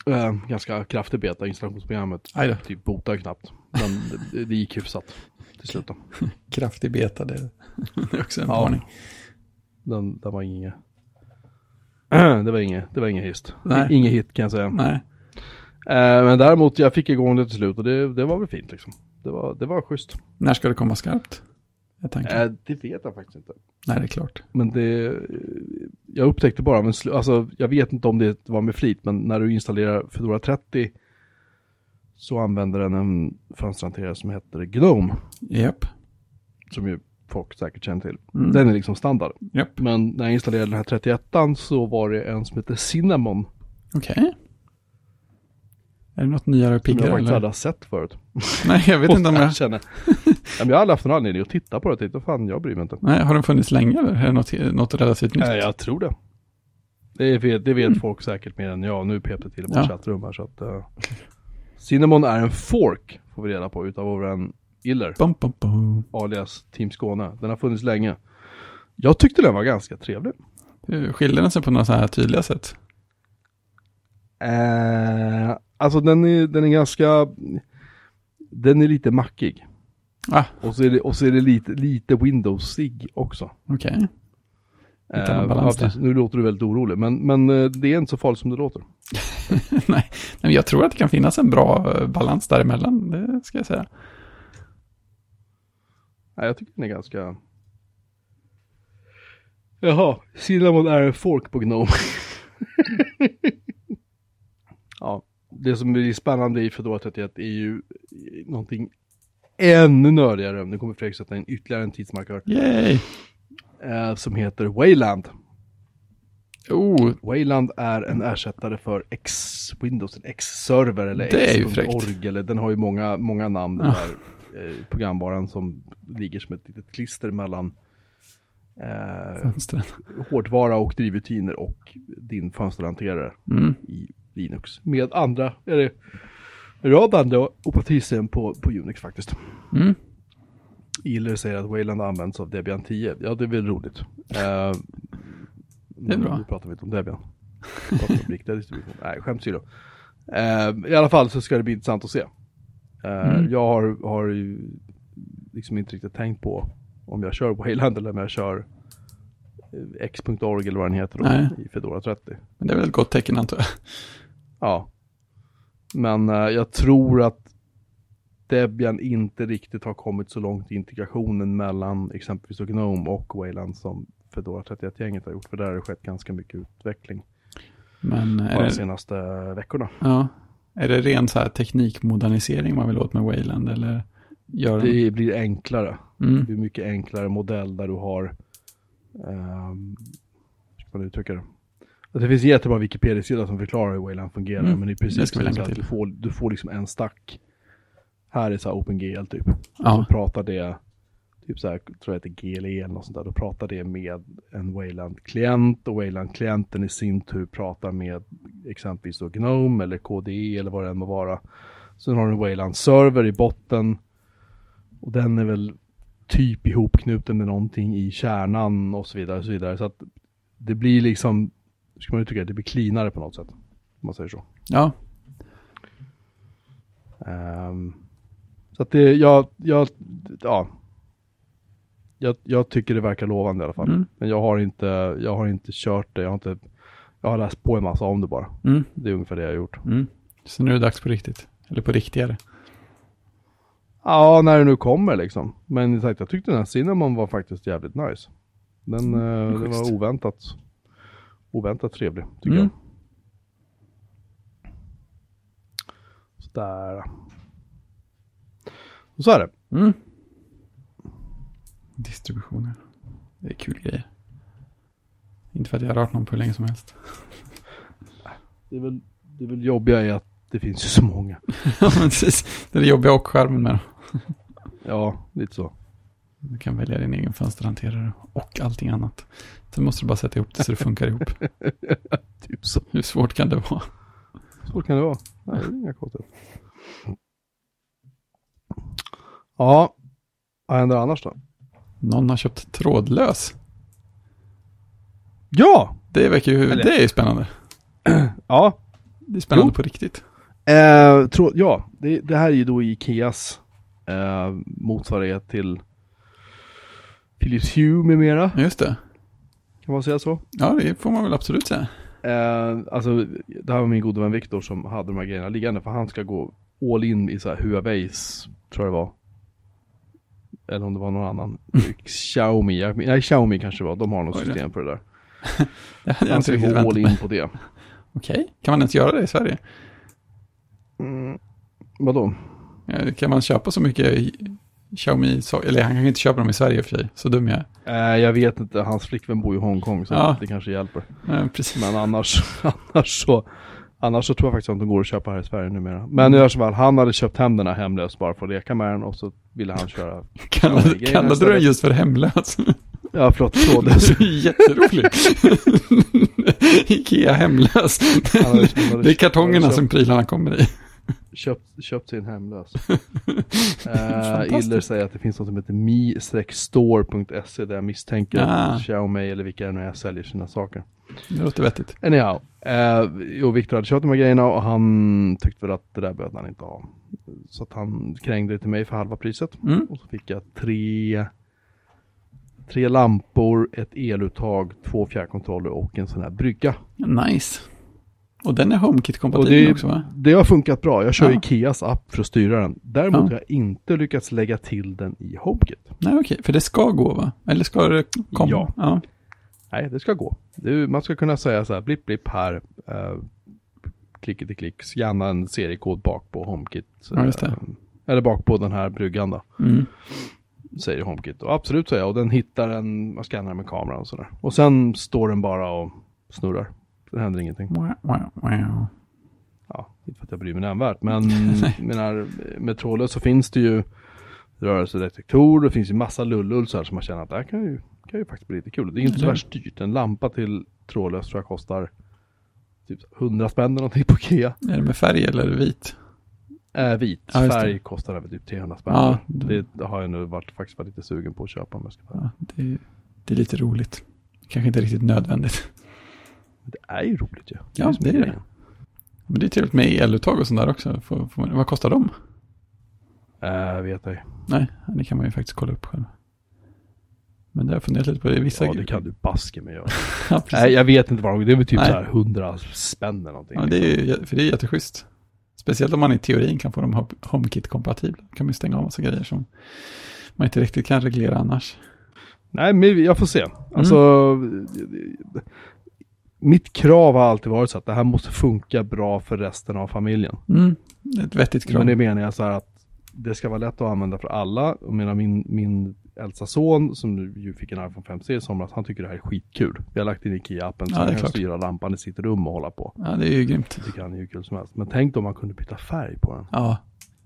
Eh, ganska kraftig beta, installationsprogrammet typ botar knappt. Men det, det gick hyfsat till slut kraftig beta, det det är också en Ja. varning. Den, den var inget, det var inget, det var inget hist. Inget hit kan jag säga. Nej, Eh, men däremot, jag fick igång det till slut och det, det var väl fint liksom. Det var, det var schysst. när ska det komma skarpt? Jag tänker. Eh, det vet jag faktiskt inte. Nej, det är klart. Men det, jag upptäckte bara, men alltså, jag vet inte om det var med flit, men när du installerar Fedora 30 så använder den en fönsterhanterare som heter Gnome, Japp. som ju folk säkert känner till. Mm. Den är liksom standard. Japp. Men när jag installerade den här 31 så var det en som heter Cinnamon, Okej. Är det något nyare och som jag piggare? faktiskt Eller? aldrig har sett förut. Nej, jag vet inte om jag... känner. jag har aldrig haft någon anledning att titta på det, tänkte fan jag bryr mig inte. Nej, har den funnits länge eller är det något, något relativt nytt? Nej, jag tror det. Det vet, det vet folk säkert mer än jag. Nu pep det till i vårt Ja. chattrum här så att... Uh, Cinnamon är en fork, får vi reda på, utav vår Iller, Bum, bum, bum. alias Team Skåne. Den har funnits länge. Jag tyckte den var ganska trevlig. Skiljer den sig på några så här tydliga sätt? Eh, alltså den är, den är ganska... Den är lite mackig. Ah, Och så är det, och så är det lite, lite Windows-sig också. okej. Hittar man Eh, nu låter du väldigt orolig, men, men eh, det är inte så farligt som det låter. Nej, nej, men jag tror att det kan finnas en bra eh, balans däremellan, det ska jag säga. Nej, jag tycker den är ganska... Jaha, Cinnamon är en fork på Gnome. det som blir spännande i Fedora 31 är ju någonting ännu nördigare. Nu kommer Fredrik sätta in ytterligare en tidsmarkör. Yay! Eh, som heter Wayland. Oh, Wayland är en ersättare för X-Windows, en X-server eller. X.org. Eller den har ju många, många namn den Ja. där eh, programvaran som ligger som ett litet klister mellan eh, hårdvara och drivrutiner och din fönsterhanterare Mm. i Linux. Med andra, eller en rad andra operativsystem på, på Unix faktiskt. Mm. Iller säger att Wayland används av Debian 10. Ja, det är väl roligt. Eh, Det är bra. Nu pratar vi inte om Debian. Vi pratar om. Nej, skämt åsido. Eh, I alla fall så ska det bli intressant att se. Eh, Mm. Jag har, har ju liksom inte riktigt tänkt på om jag kör Wayland eller om jag kör X.org eller vad den heter då, Nej. i Fedora 30. Men det är väl ett gott tecken antar jag. Ja. Men eh, jag tror att Debian inte riktigt har kommit så långt i integrationen mellan exempelvis Gnome och Wayland som Fedora 31-gänget har gjort. För där har det skett ganska mycket utveckling Men är de det, senaste veckorna. ja, är det ren så här teknikmodernisering man vill åt med Wayland eller gör de... Det blir enklare. Det Mm. blir mycket enklare modell där du har, um, hur ska man uttrycka det? Att det finns en jättebra Wikipedia-sida som förklarar hur Wayland fungerar. Mm, Men det är det länka så att du får, du får liksom en stack. Här är så här OpenGL typ. Ja. Så pratar det, typ så här, tror jag det heter GLE eller något sånt där. Då pratar det med en Wayland-klient och Wayland-klienten i sin tur pratar med exempelvis då Gnome eller KDE eller vad det än må vara. Sen har du en Wayland-server i botten. Och den är väl typ ihopknuten med någonting i kärnan och så vidare. Och så, vidare. så att det blir liksom, ska man uttrycka det, det blir cleanare på något sätt. Om man säger så. ja, Ehm, så att det, jag, jag, ja. Jag, jag tycker det verkar lovande i alla fall. Mm. Men jag har inte, jag har inte kört det, jag har inte, jag har läst på en massa om det bara. mm. Det är ungefär det jag har gjort. Mm. Så nu är det dags på riktigt. Eller på riktigare. Ja, när det nu kommer liksom. Men sagt, jag tyckte den här Cinnamon var faktiskt jävligt nice. Den, Mm, eh, den var oväntat, oväntat trevlig, tycker Mm. jag. Sådär. Och så är det. Mm. Distributioner. Det är kul grejer. Inte för att jag har rört någon på hur länge som helst. Det är väl, det är väl jobbiga i att det finns ju så många. ja, precis. Det är det jobbiga och skärmen med dem. Ja, lite så. Du kan välja din egen fönsterhanterare och allting annat. Sen måste du bara sätta ihop det så det funkar ihop. Typ så. Hur svårt kan det vara? Så kan det vara. Nej, det är inga konstigheter. Ja, vad händer annars då? Någon har köpt trådlös. Ja! Det verkar ju, Eller- det är ju spännande. Ja, Det är spännande Jo. på riktigt. Eh, tro, ja, det, det här är ju då Ikeas eh, motsvarighet till Philips Hue med mera. Just det. Kan man säga så? Ja, det får man väl absolut säga. Eh, alltså, det här var min gode vän Viktor som hade de här grejerna liggande för han ska gå all in i så här Huaweis, tror jag det var. Eller om det var någon annan. Xiaomi, jag- nej Xiaomi kanske det var, de har något Oj system för det där. Det hade jag Han inte ska riktigt gå all in på det. Okej, kan man ens göra det i Sverige? Mm. Vadå? Ja, Kan man köpa så mycket Xiaomi, eller han kan ju inte köpa dem i Sverige för sig, så dum jag är. Eh, jag vet inte, hans flickvän bor i Hongkong så Ja. det kanske hjälper. Precis. Men annars, annars så Annars så tror jag faktiskt att de går att köpa här i Sverige numera. Men i alla fall, han hade köpt hem den här hemlös bara för att leka med den och så ville han köra. Kallade, du den just för hemlös? Ja, förlåt, Det är trådlös. så jätteroligt. Ikea hemlös. Det är kartongerna som prylarna kommer i. Köpt, köpt sin hemlös. eh, Fantastiskt. Iller säger att det finns något som heter mi-store.se där jag misstänker Ah. att Xiaomi eller vilka det nu är säljer sina saker. Det låter vettigt. Anyhow, eh, jo, Victor hade köpt de här grejerna och han tyckte väl att det där behövde han inte ha. Så att han krängde det till mig för halva priset. Mm. Och så fick jag tre, tre lampor, ett eluttag, två fjärrkontroller och en sån här brygga. Nice. Och den är HomeKit-kompatibel också va? det har funkat bra. Jag kör Ja. Ikeas app för att styra den. Däremot Ja. har jag inte lyckats lägga till den i HomeKit. Nej okej, för det ska gå va? Eller ska det komma? Ja. ja. Nej, det ska gå. Det, man ska kunna säga så här, blipp blipp här, eh, klick klick, scanna en seriekod bak på HomeKit. Ja, just eh, eller bak på den här bryggan då, Mm. säger HomeKit. Och absolut säger jag, och den hittar en, man scannar med kameran och sådär. Och sen står den bara och snurrar. Det händer ingenting. Wow, wow, wow. Ja, inte för att jag bryr mig nämnvärt, men menar, med trådlös så finns det ju rörelsedetektorer, det finns ju massa lullull så här som man känner att det här kan ju, kan ju faktiskt bli lite kul. Det är inte så värst dyrt. En lampa till trådlös tror jag kostar typ 100 spänn eller någonting på Ikea. Är det med färg eller vit? Äh, vit Ja, färg kostar över typ 300 spänn. Ja, det, det har jag nu varit, faktiskt varit lite sugen på att köpa om jag ska vara ärlig. Ja, det, det är lite roligt. Kanske inte riktigt nödvändigt. Det är ju roligt ju. Ja, som det är det. Men det är trevligt med eluttag och sånt där också. Får, får man, vad kostar de? Äh, vet jag. Nej, det kan man ju faktiskt kolla upp själv. Men det har jag funderat lite på. Det vissa Ja, det kan du baske med göra. ja. Nej, jag vet inte vad de, det är väl typ Nej. så här 100 spänn eller någonting. Ja, det är ju, för det är jätteschysst. Speciellt om man i teorin kan få dem Home- HomeKit-kompatibla. Kan man ju stänga av massa grejer som man inte riktigt kan reglera annars. Nej, men jag får se. Alltså, Mm. Mitt krav har alltid varit så att det här måste funka bra för resten av familjen. Mm, ett vettigt krav. Men det menar jag så här att det ska vara lätt att använda för alla. Och menar min, min äldsta son som nu ju fick en iPhone 5C i somras, han tycker det här är skitkul. Vi har lagt in Ikea-appen så Ja, han kan styra lampan i sitt rum och hålla på. Ja, det är ju grymt. Det tycker han är hur kul som helst. Men tänk om man kunde byta färg på den. Ja,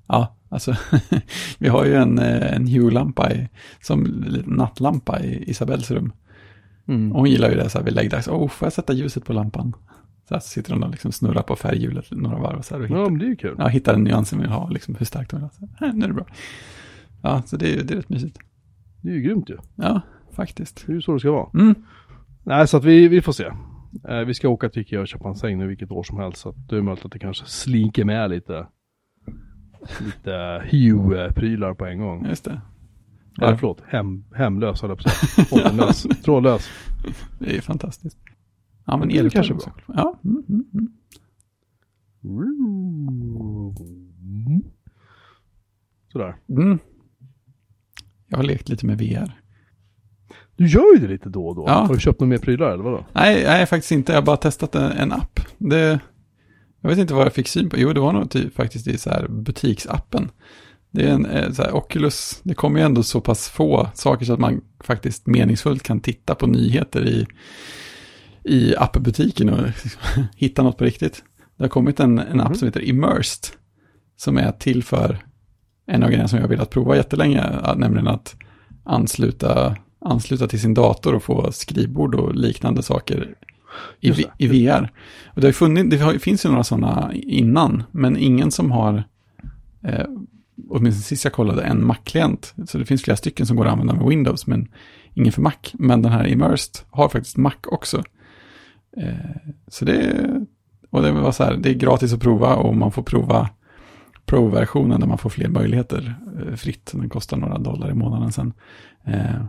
ja alltså vi har ju en, eh, en Hue-lampa som nattlampa i Isabells rum. Mm. Och hon gillar ju det så här vid läggdags. Åh, får jag sätta ljuset på lampan? Så här sitter hon och liksom snurrar på färghjulet några varv så här och hittar, Ja, men det är ju kul. ja, hittar en nyans hon vill ha, liksom hur starkt hon vill ha. Så här, "Äh, nu är det bra. Ja, så det är, det är rätt mysigt. Det är ju grymt ju. Ja, faktiskt. Det är ju så det ska vara. Mm. Nej, så att vi, vi får se. Eh, vi ska åka till Ikea och köpa en säng nu vilket år som helst. Så att det är möjligt att det kanske slinker med lite, lite Hue-prylar på en gång. Just det. Eller Ja. förlåt, hem, hemlös höll jag på att säga. Trådlös. Det är fantastiskt. Ja, men är eluttag kanske också. Ja, mm, mm, mm. Sådär. Mm. Jag har lekt lite med VR. Du gör ju det lite då och då. Ja. Har du köpt några mer prylar eller vadå? Nej, nej, faktiskt inte. Jag har bara testat en, en app. Det, jag vet inte vad jag fick syn på. Jo, det var nog typ faktiskt i så här butiksappen. Det är en eh, så här Oculus. Det kommer ju ändå så pass få saker så att man faktiskt meningsfullt kan titta på nyheter i, i appbutiken och hitta något på riktigt. Det har kommit en, en app Mhm. som heter Immersed. Som är till för en av grejerna som jag har velat prova jättelänge. Nämligen att ansluta, ansluta till sin dator och få skrivbord och liknande saker i, det, i VR. Och det, har funnit, det finns ju några sådana innan, men ingen som har, eh, åtminstone sist jag kollade, en Mac-klient. Så det finns flera stycken som går att använda med Windows, men ingen för Mac. Men den här Immersed har faktiskt Mac också. Eh, så det, och det var så här, det är gratis att prova och man får prova Pro-versionen där man får fler möjligheter eh, fritt. Den kostar några dollar i månaden sen. Eh,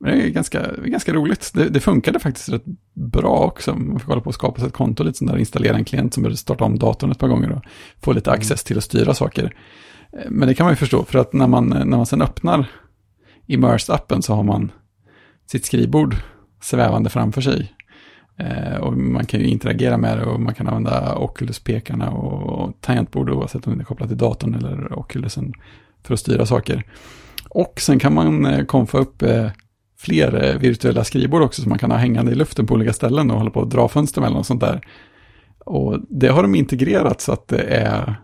men det är ganska, ganska roligt. Det, det funkade faktiskt rätt bra också. Man får kolla på att skapa sig ett konto lite sånt där, installera en klient som behöver starta om datorn ett par gånger och få lite access till att styra saker. Men det kan man ju förstå, för att när man, när man sen öppnar Immersed-appen så har man sitt skrivbord svävande framför sig. Eh, och man kan ju interagera med det och man kan använda Oculus-pekarna och, och tangentbord oavsett om det är kopplat till datorn eller Oculusen för att styra saker. Och sen kan man eh, konfa upp eh, fler eh, virtuella skrivbord också som man kan ha hängande i luften på olika ställen och hålla på att dra fönster mellan och sånt där. Och det har de integrerat så att det är,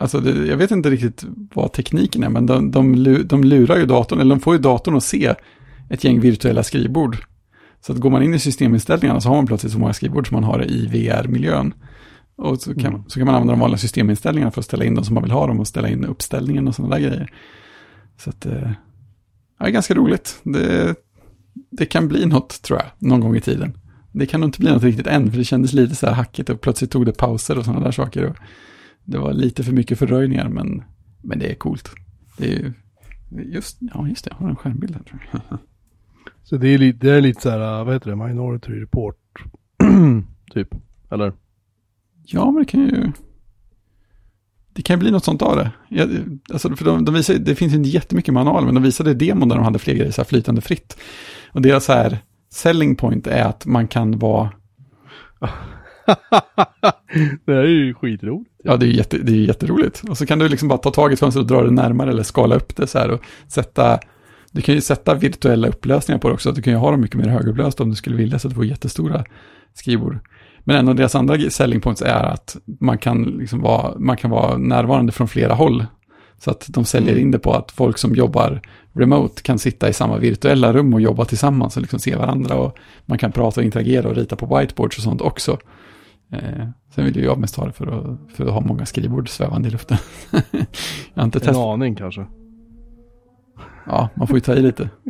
alltså det, jag vet inte riktigt vad tekniken är, men de, de, de lurar ju datorn, eller de får ju datorn att se ett gäng virtuella skrivbord. Så att går man in i systeminställningarna så har man plötsligt så många skrivbord som man har i VR-miljön. Och så kan, Mm. så kan man använda de vanliga systeminställningarna för att ställa in dem som man vill ha dem och ställa in uppställningen och sådana där grejer. Så att, eh, ja, det är ganska roligt. Det, det kan bli något, tror jag, någon gång i tiden. Det kan nog inte bli något riktigt än, för det kändes lite så här hackigt och plötsligt tog det pauser och sådana där saker. Och det var lite för mycket fördröjningar, men, men det är coolt. Det är ju, just, ja just det, jag har en skärmbild här tror jag. Så det är lite, det är lite så här, vad heter det, Minority Report, typ, eller? Ja, men det kan ju... Det kan ju bli något sånt av det. Jag, alltså, för de, de visar, det finns inte jättemycket manual, men de visade demon där de hade fler grejer så här flytande fritt. Och deras så här selling point är att man kan vara... det här är ju skitroligt. Ja, det är, jätte, det är jätteroligt. Och så kan du liksom bara ta tag i ett fönster och dra det närmare eller skala upp det så här och sätta... Du kan ju sätta virtuella upplösningar på det också. Du kan ju ha dem mycket mer högupplösta om du skulle vilja så att du får jättestora skrivbord. Men en av deras andra selling points är att man kan, liksom vara, man kan vara närvarande från flera håll. Så att de säljer in det på att folk som jobbar remote kan sitta i samma virtuella rum och jobba tillsammans och liksom se varandra. Och man kan prata och interagera och rita på whiteboards och sånt också. Eh, sen vill ju jag mest ha det för att, för att ha många skrivbord svävande i luften. jag har inte En testat. aning kanske. Ja, man får ju ta i lite.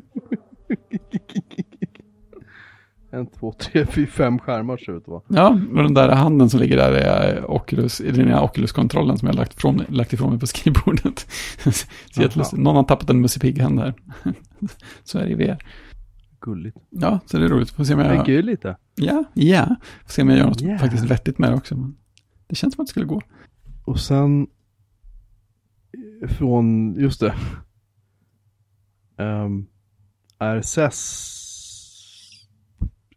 En, två, tre, fyra, fem skärmar ser det ut vara. Ja, och den där handen som ligger där är Oculus, är den här Oculus-kontrollen som jag lagt, från, lagt ifrån mig på skrivbordet. Så. Någon har tappat en Musse Pigg-hand här. Så är det i VR. Gulligt. Ja, så det är roligt. Får se om jag... Tänker ju lite. Ja, ja. Får se om jag gör något Ja. faktiskt vettigt med det också. Men det känns som att det skulle gå. Och sen från, just det. Um, RSS.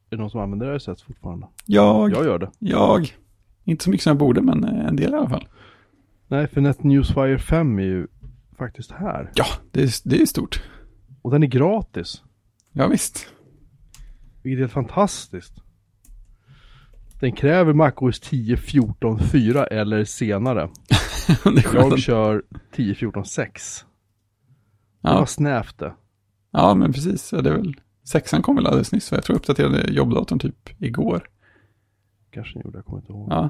Är det någon som använder RSS fortfarande? Jag, Jag gör det. jag. Inte så mycket som jag borde, men eh, en del i alla fall. Nej, för Net Newsfire 5 är ju faktiskt här. Ja, det är, det är stort. Och den är gratis. Ja, visst. Vilket är helt fantastiskt. Den kräver MacOS 10 14 4 eller senare. Jag kör 10 14 6. Det var Ja, snävt det. ja, men precis. Ja, det är väl... Sexan kom väl alldeles nyss, jag tror jag uppdaterade jobbdatorn typ igår. Kanske gjorde, jag kommer inte ihåg. Ja,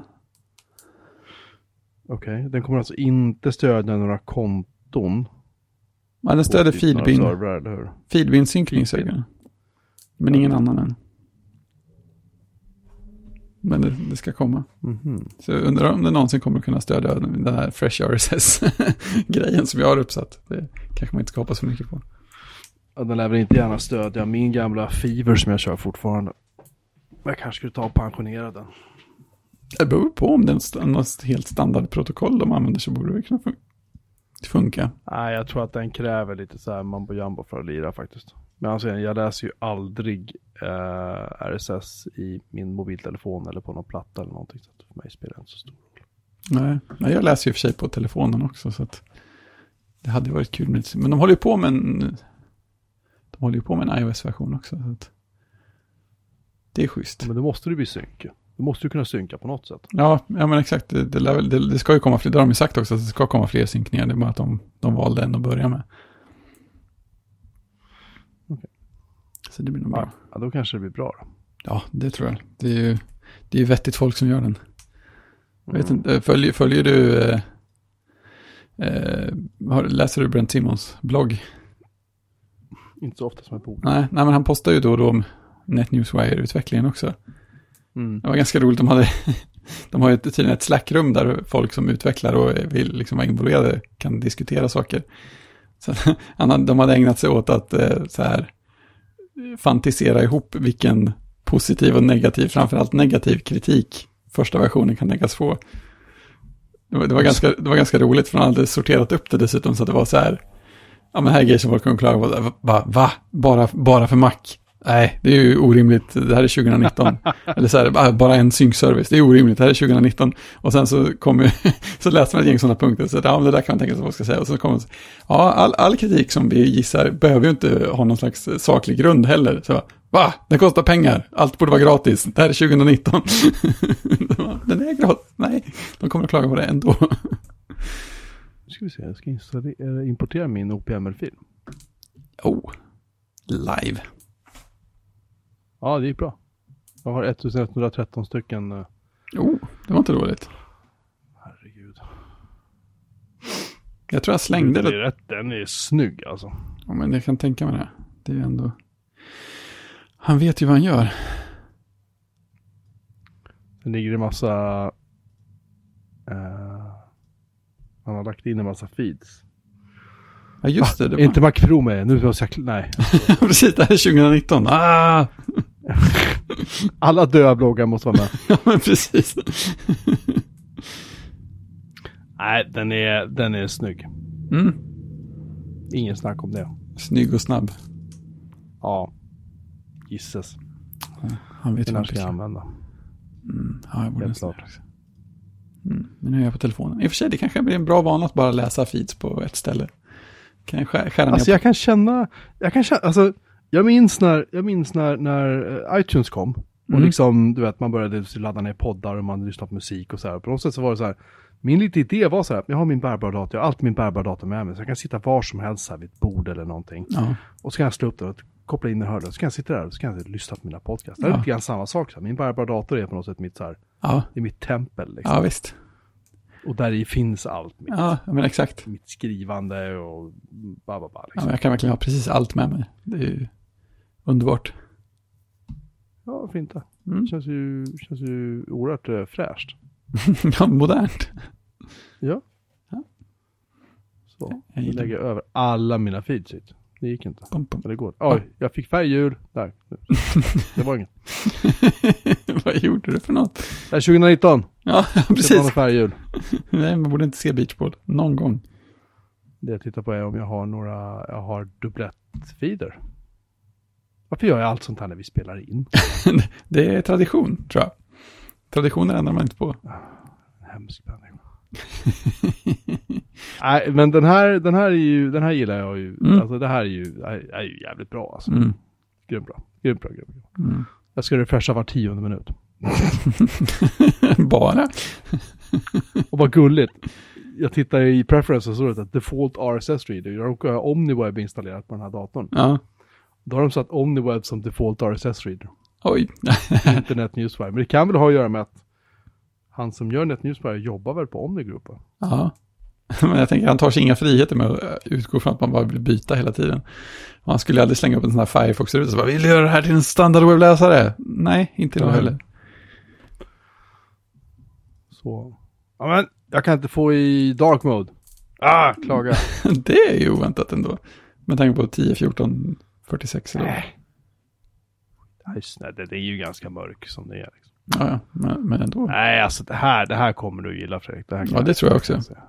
Okej, den kommer alltså inte stödja några konton. Ja den några feedbin, hur? feedbin den. Men ingen annan än. Men det, det ska komma. Mhm. Så jag undrar om det någonsin kommer att kunna stödja den här Fresh RSS-grejen som jag har uppsatt. Det kanske man inte ska hoppas för mycket på. Ja, den lär väl inte gärna stödja min gamla Fever som jag kör fortfarande. Men jag kanske skulle ta och pensionera den. Det beror på om det är något helt standardprotokoll de använder så borde det kunna fun- funka. Nej, jag tror att den kräver lite så här mambo jumbo för att lira faktiskt. Men alltså, jag läser ju aldrig eh, RSS i min mobiltelefon eller på någon platta eller någonting. Så för mig spelar det inte så stor roll. Nej, jag läser ju för sig på telefonen också så det hade varit kul med Men de håller ju på med en, de håller ju på med en iOS-version också. Det är schysst. Men då måste det bli synk. Du måste ju kunna synka på något sätt. Ja, ja men exakt. Det, det, det, det ska ju komma fler, det har de ju sagt också, att det ska komma fler synkningar. Det är bara att de, de valde en att börja med. Okej. Så det blir nog bra. Ja, då kanske det blir bra då. Ja, det tror jag. Det är ju det är vettigt folk som gör den. Jag vet Mm. inte, följer, följer du, eh, eh, läser du Brent Simons blogg? Inte så ofta som jag borde. Nej, nej, men han postar ju då och då om NetNewsWire-utvecklingen också. Mm. Det var ganska roligt, de hade, de har ju tydligen ett slackrum där folk som utvecklar och vill liksom vara involverade kan diskutera saker. Så de hade ägnat sig åt att eh, så här fantisera ihop vilken positiv och negativ, framförallt negativ kritik första versionen kan tänkas få. Det var, det, var ganska, det var ganska roligt för han hade sorterat upp det dessutom så att det var så här, ja men här är grejer som folk kunde klaga på, va? va? Bara, bara för Mac? Nej, det är ju orimligt, det här är 2019. Eller så här, bara- en synkservice, det är orimligt, det här är 2019. Och sen så kommer, så läser man ett gäng sådana punkter, så ja, det där kan man tänka sig vad man ska säga. Och så kommer, ja, all, all kritik som vi gissar behöver ju inte ha någon slags saklig grund heller. Så, va? Det kostar pengar, allt borde vara gratis, det här är 2019. Den är gratis, nej, de kommer att klaga på det ändå. Nu ska vi se, jag ska installera, importera min OPML-fil. Oh, live. Ja, det gick bra. Jag har 1113 stycken. eh, Oh, det var inte dåligt. Herregud. Jag tror jag slängde den, är det. rätt, den är snygg alltså. Ja, men jag kan tänka mig det. Det är ju ändå... Han vet ju vad han gör. Det ligger en massa... eh, han har lagt in en massa feeds. Ja, just det. det var... inte Mac Pro med? Nu måste jag... Nej. Precis, det här är 2019. Ah! Alla döda bloggar måste vara med. Ja, men precis. Nej, den är, den är snygg. Mm. Ingen snack om det. Snygg och snabb. Ja. Gisses. Han vet hur man ska använda. mm. Ja, jag borde Helt klart. Mm. Men nu är jag på telefonen. I och för sig, det kanske blir en bra vana att bara läsa feeds på ett ställe. Kan jag skära, Alltså ner jag kan känna, jag kan känna, alltså jag minns när, jag minns när, när eh, iTunes kom. Och Mm. liksom, du vet, man började ladda ner poddar och man lyssnade på musik och så här. På något sätt så var det så här, min lilla idé var så här, jag har min bärbara dator, jag har alltid min bärbara dator med mig. Så jag kan sitta var som helst här vid ett bord eller någonting. Ja. Och så kan jag slå upp det och koppla in en hörlur. Så kan jag sitta där och så kan jag lyssna på mina podcasts. Det är Ja. lite grann samma sak. Så här. Min bärbara dator är på något sätt mitt så här, Ja. det är mitt tempel liksom. ja, visst. Och där i finns allt. Mitt, Ja, men exakt. mitt skrivande och ba, Ja, liksom. men jag kan verkligen ha precis allt med mig. Det är ju underbart. Ja, varför inte? Mm. Känns ju, känns ju oerhört eh, fräscht. ja, modernt. Ja. Ja. Så, Jag jag lägger över alla mina feeds hit. Det gick inte. Pum, pum. Men det går. Oj, jag fick färghjul. Där. Det var inget. Vad gjorde du för något? Det är 2019. Ja, Det precis. färghjul. Nej, man borde inte se beachball någon gång. Det jag tittar på är om jag har några, jag har dublettfeeder. Varför gör jag allt sånt här när vi spelar in? Det är tradition, tror jag. Traditioner ändrar man inte på. Hemsk människa. Nej, men den här, den här är ju, den här gillar jag ju. Mm. Alltså det här är ju, är, är ju jävligt bra alltså. Mm. Grymt bra. Grymt bra, grymt bra. Mm. Jag ska refresha var tionde minut. Bara? Och vad gulligt. Jag tittar i preferences och så står det att default RSS reader. Jag råkar ha OmniWeb installerat på den här datorn. Ja. Då har de satt OmniWeb som default RSS reader. Oj. Inte NetNewsWire. Men det kan väl ha att göra med att han som gör NetNewsWire jobbar väl på Omni Group? va? Ja. Men jag tänker han tar sig inga friheter med att eh, utgå från att man bara vill byta hela tiden. Han skulle aldrig slänga upp en sån här Firefox-ruta så bara, vill du göra det här till en standardwebbläsare? Nej, inte Nej. heller. Så. Ja men, jag kan inte få i dark mode. Ah, klaga. Det är ju oväntat ändå. Med tanke på 10, 14, 46 eller. Nej. Nej, just det, det är ju ganska mörk som det är. Liksom. Ja, ja, men, men ändå. Nej, alltså det här, det här kommer du gilla Fredrik. Det här Ja, det tror jag också. säga.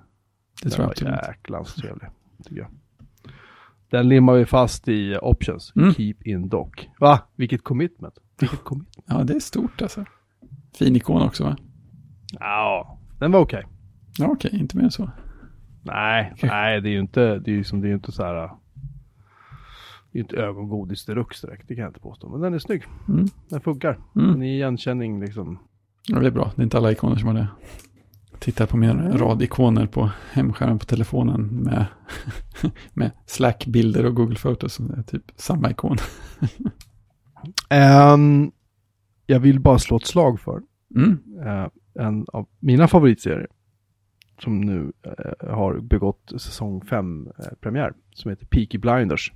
Det tror jag Den absolut. jäklans trevlig, tycker jag. Den limmar vi fast i options. Mm. Keep in dock. Va? Vilket commitment. Vilket commitment. Ja, det är stort alltså. Fin ikon också va? Ja, den var okej. Ja, okej, inte mer än så. Nej, nej, det är ju inte, det är ju som, det är inte så här. Är inte ögongodis deluxe direkt, det kan jag inte påstå. Men den är snygg. Mm. Den funkar. Mm. Den är igenkänning liksom. Ja, det är bra. Det är inte alla ikoner som har det. Tittar på min rad ikoner på hemskärmen på telefonen med, med Slack-bilder och Google Photos. Det är typ samma ikon. Ehm, jag vill bara slå ett slag för Mm. eh, en av mina favoritserier. Som nu eh, har begått säsong 5 eh, premiär. Som heter Peaky Blinders.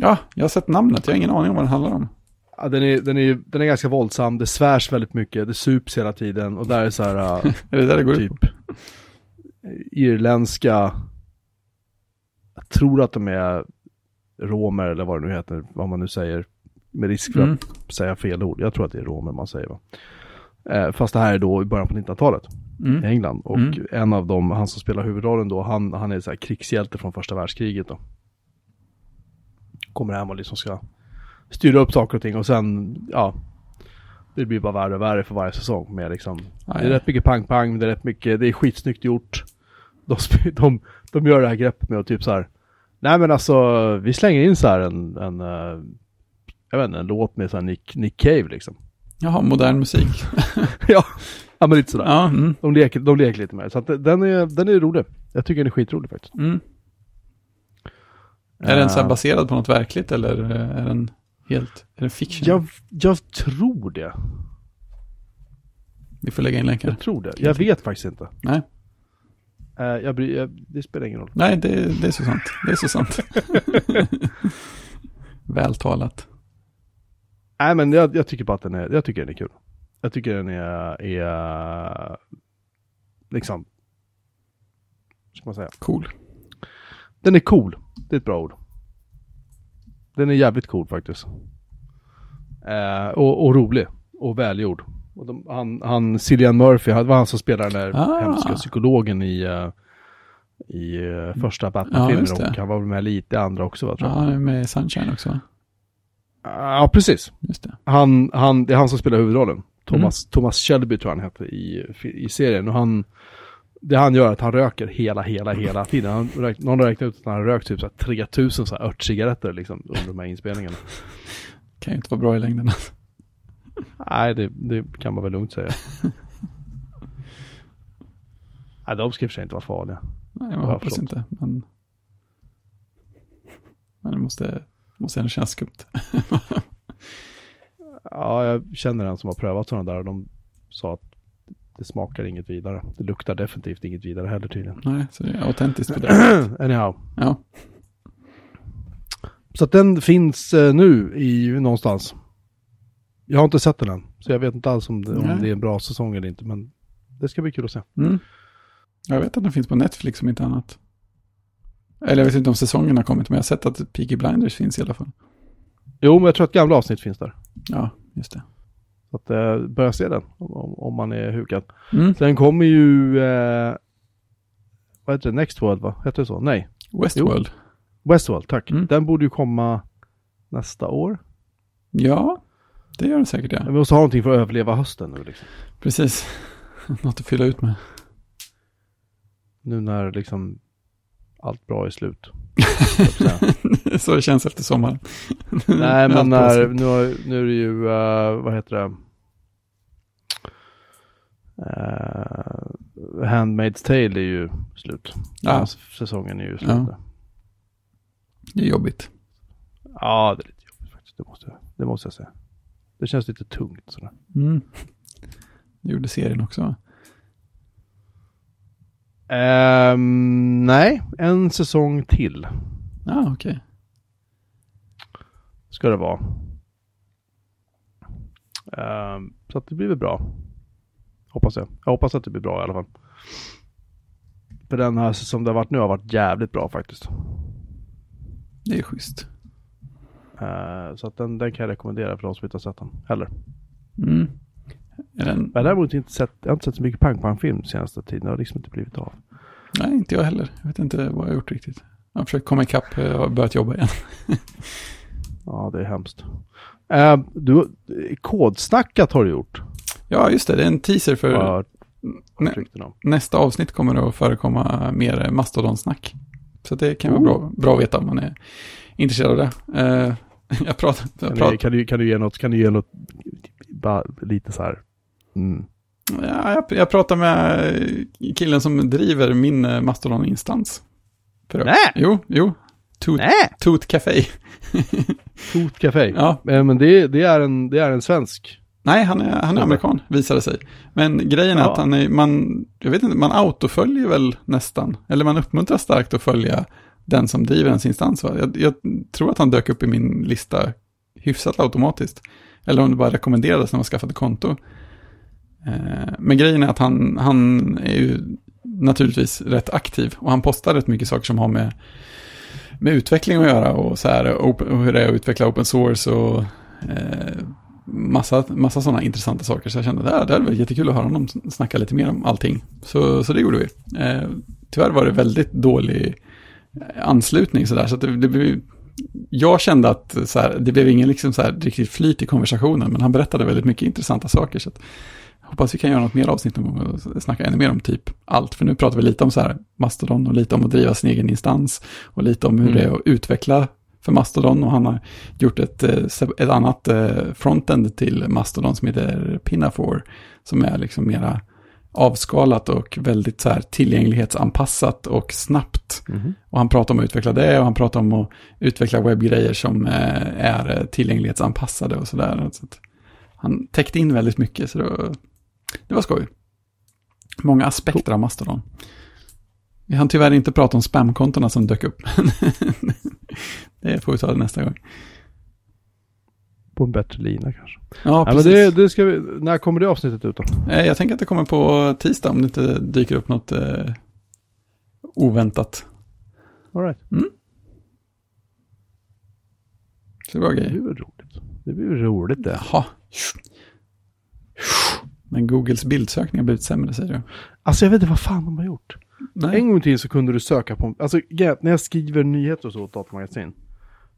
Ja, jag har sett namnet. Jag har ingen aning om vad den handlar om. Ja, den, är, den, är, den är ganska våldsam, det svärs väldigt mycket, det sups hela tiden och där är så här äh, Är det där det går ut typ på? irländska, jag tror att de är romer eller vad det nu heter, vad man nu säger, med risk för Mm. att säga fel ord. Jag tror att det är romer man säger va. Eh, fast det här är då i början på 1900-talet i Mm. England. Och Mm. en av dem, han som spelar huvudrollen då, han, han är så krigshjälte från första världskriget då. Kommer hem och liksom ska styra upp saker och ting och sen, ja, det blir bara värre och värre för varje säsong med liksom, Ja, det är rätt mycket pang-pang, det är rätt mycket, det är skitsnyggt gjort. De, de, de gör det här greppet med att typ så här, nej men alltså, vi slänger in så här en, en eh, jag vet inte, en låt med så här Nick, Nick Cave liksom. Jaha, modern musik. ja, ja men lite sådär. Ja, mm. De leker, de leker lite med det. Så att den är, den är rolig. Jag tycker den är skitrolig faktiskt. Mm. Är den så Eh, baserad på något verkligt eller är den helt, är den fiction? jag, jag tror det. Vi får lägga in länkar. Jag tror det. Jag vet faktiskt inte. Nej, Eh, jag bryr, jag, det spelar ingen roll. nej det, det är så sant. Det är så sant. Vältalat. Nej men jag, jag tycker bara att den är, jag tycker den är kul. Jag tycker den är, är liksom, ska man säga? Cool. Den är cool. Det är ett bra ord. Den är jävligt cool faktiskt. Eh, och, och rolig. Och välgjord. Och de, han, han, Cillian Murphy, det var han som spelade den där Ah. hemska psykologen i, uh, i eh, första Batman-filmen och han var väl med lite i andra också va, tror Ja, han är med i Sunshine också. Ja, precis. Han, han, det är han som spelar huvudrollen. Thomas, Mm. Thomas Shelby tror jag han heter i, i serien. Och han, det han gör är att han röker hela, hela, hela tiden. Han räk, någon räknat ut att han har rökt typ så här 3000 så här örtcigaretter liksom under de här inspelningarna. Kan ju inte vara bra i längden. Nej, det, det kan man väl lugnt säga. Nej, de ska i och för sig inte vara farliga. Nej, jag jag hoppas förstått. inte. Men, men det måste, måste ändå kännas skumt. Ja, jag känner en som har prövat sådana där och de sa att det smakar inget vidare. Det luktar definitivt inget vidare heller tydligen. Nej, så det är autentiskt för det. Anyhow. Ja, Så att den finns eh, nu i någonstans. Jag har inte sett den än, så jag vet inte alls om det, om det är en bra säsong eller inte, men det ska bli kul att se. mm. Jag vet att den finns på Netflix om inte annat. Eller jag vet inte om säsongen har kommit, men jag har sett att Peaky Blinders finns i alla fall. Jo, men jag tror att gamla avsnitt finns där. Ja, just det. Så att eh, börja se den om, om- man är hukad. Mm. Sen kommer ju, eh, vad heter det, Next World va? Heter det så? Nej, Westworld. Westworld, tack. Mm. Den borde ju komma nästa år. Ja, det gör den säkert ja. Vi måste ha någonting för att överleva hösten nu liksom. Precis. Något att fylla ut med. Nu när liksom allt bra är slut. så det känns efter sommaren. Nej, men när, nu, nu är det ju, eh, vad heter det? Uh, Handmaid's Tale är ju slut. Ja. Den säsongen är ju slut. Ja. Det är jobbigt. ja, det är lite jobbigt faktiskt. Det måste, jag- det måste jag säga. Det känns lite tungt sådär. Mm. Det gjorde serien också. Ehm, nej, en säsong till Ja, okej. Ska det vara. Ehm, så att det blir väl bra. Hoppas jag. Jag hoppas att det blir bra i alla fall. För den här som det har varit nu har varit jävligt bra faktiskt. Det är schysst. Eh, så att den, den kan jag rekommendera för de som inte har sett den heller. Mm. Är den... Men jag har däremot inte sett, jag har inte sett så mycket pang pang film senaste tiden. Det har liksom inte blivit av. Nej, inte jag heller. Jag vet inte vad jag har gjort riktigt. Jag har försökt komma ikapp eh, och börjat jobba igen. Ja, det är hemskt. Uh, du, kodsnackat har du gjort. Ja, just det. Det är en teaser för hört nä, nästa avsnitt kommer det att förekomma mer eh, mastodonsnack. Så det kan vara bra, bra att veta om man är intresserad av det. Eh, jag pratar... Jag Kan, pratar du, kan, du, kan du ge något, kan du ge något, bara lite så här. Mm. Ja, jag, jag pratar med eh, killen som driver min eh, Mastodon-instans. Nej! Jo, jo. Toot! Toot Café. Food Café. Ja. Eh, Men det, det, är en, det är en svensk. Nej, han är, han är amerikan, visade sig. Men grejen är Ja. att han är, man, jag vet inte, man autoföljer väl nästan. Eller man uppmuntrar starkt att följa den som driver ens instans. Jag, jag tror att han dök upp i min lista hyfsat automatiskt. Eller om det bara rekommenderades när man skaffade konto. Eh, men grejen är att han, han är ju naturligtvis rätt aktiv. Och han postar rätt mycket saker som har med, med utveckling att göra. Och, så här, och hur det är att utveckla open source och eh, massa, massa sådana intressanta saker. Så jag kände att det hade varit jättekul att höra honom snacka lite mer om allting. Så, så det gjorde vi. Eh, tyvärr var det väldigt dålig eh, anslutning sådär. Så att det, det blev, jag kände att så här, det blev ingen liksom så här riktigt flyt i konversationen. Men han berättade väldigt mycket intressanta saker. Så att, hoppas vi kan göra något mer avsnitt någon gång och snacka ännu mer om typ allt. För nu pratar vi lite om så här Mastodon och lite om att driva sin egen instans. Och lite om hur Mm. det är att utveckla för Mastodon. Och han har gjort ett, eh, ett annat eh, frontend till Mastodon som heter Pinafore. Som är liksom mera avskalat och väldigt så här tillgänglighetsanpassat och snabbt. Och han pratar om att utveckla det och han pratar om att utveckla webbgrejer som eh, är tillgänglighetsanpassade och sådär. Så han täckte in väldigt mycket så det var, det var skoj. Många aspekter av Mastodon. Vi hann tyvärr inte prata om spamkontona som dök upp. det får vi ta nästa gång. På en bättre lina kanske. Ja, Ja, men precis. det, det ska vi, när kommer det avsnittet ut då? Eh, Jag tänker att det kommer på tisdag om det inte dyker upp något eh, oväntat. All right. Så det var Det blir väl roligt. Det blir roligt det. Jaha. Men Googles bildsökning har blivit sämre, säger du. Alltså jag vet inte vad fan de har gjort. Nej. En gång till så kunde du söka på, alltså när jag skriver nyheter och så åt datamagasin.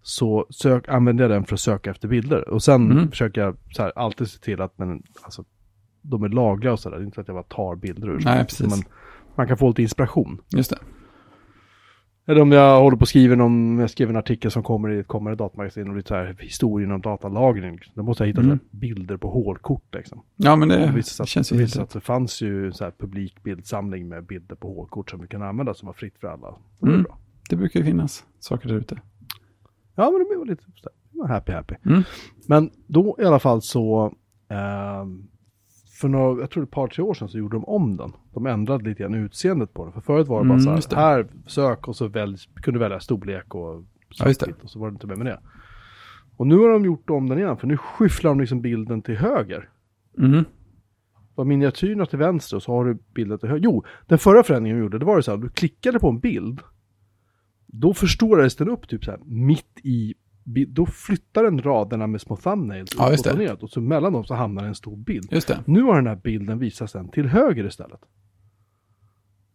Så sök, använder jag den för att söka efter bilder. Och sen Mm. försöker jag så här, alltid se till att den, alltså, de är lagliga och sådär. Det är inte så att jag bara tar bilder ur. Nej, precis. Men man kan få lite inspiration. Just det. Eller om jag håller på att skriva någon, jag skriver en artikel som kommer i ett kommande datamagasin och lite så här historien om datalagring. liksom. Då måste jag hitta Mm. bilder på hålkort liksom. Ja, men Och det, visst att, känns visst att det fanns ju en så här publik bildsamling med bilder på hålkort som vi kan använda som var fritt för alla. Det Mm. bra. Det brukar ju finnas saker där ute. Ja, men de var lite happy happy. Mm. Men då i alla fall så, ehm, för några, jag tror ett par, tre år sedan så gjorde de om den. De ändrade lite grann utseendet på den. För förut var det bara Mm, så just det. här, här sök och så välj, kunde du välja storlek och Ja, och så var det inte mer med det. Och nu har de gjort om den igen, för nu skyfflar de liksom bilden till höger. Mm. var miniatyrerna till vänster och så har du bilden till höger. Jo, den förra förändringen vi gjorde, det var det så här, du klickade på en bild, då förstorades den upp typ så här mitt i, då flyttar den raderna med små thumbnails Ja, just det. och så mellan dem så hamnar en stor bild. Just det. Nu har den här bilden visats sen till höger istället.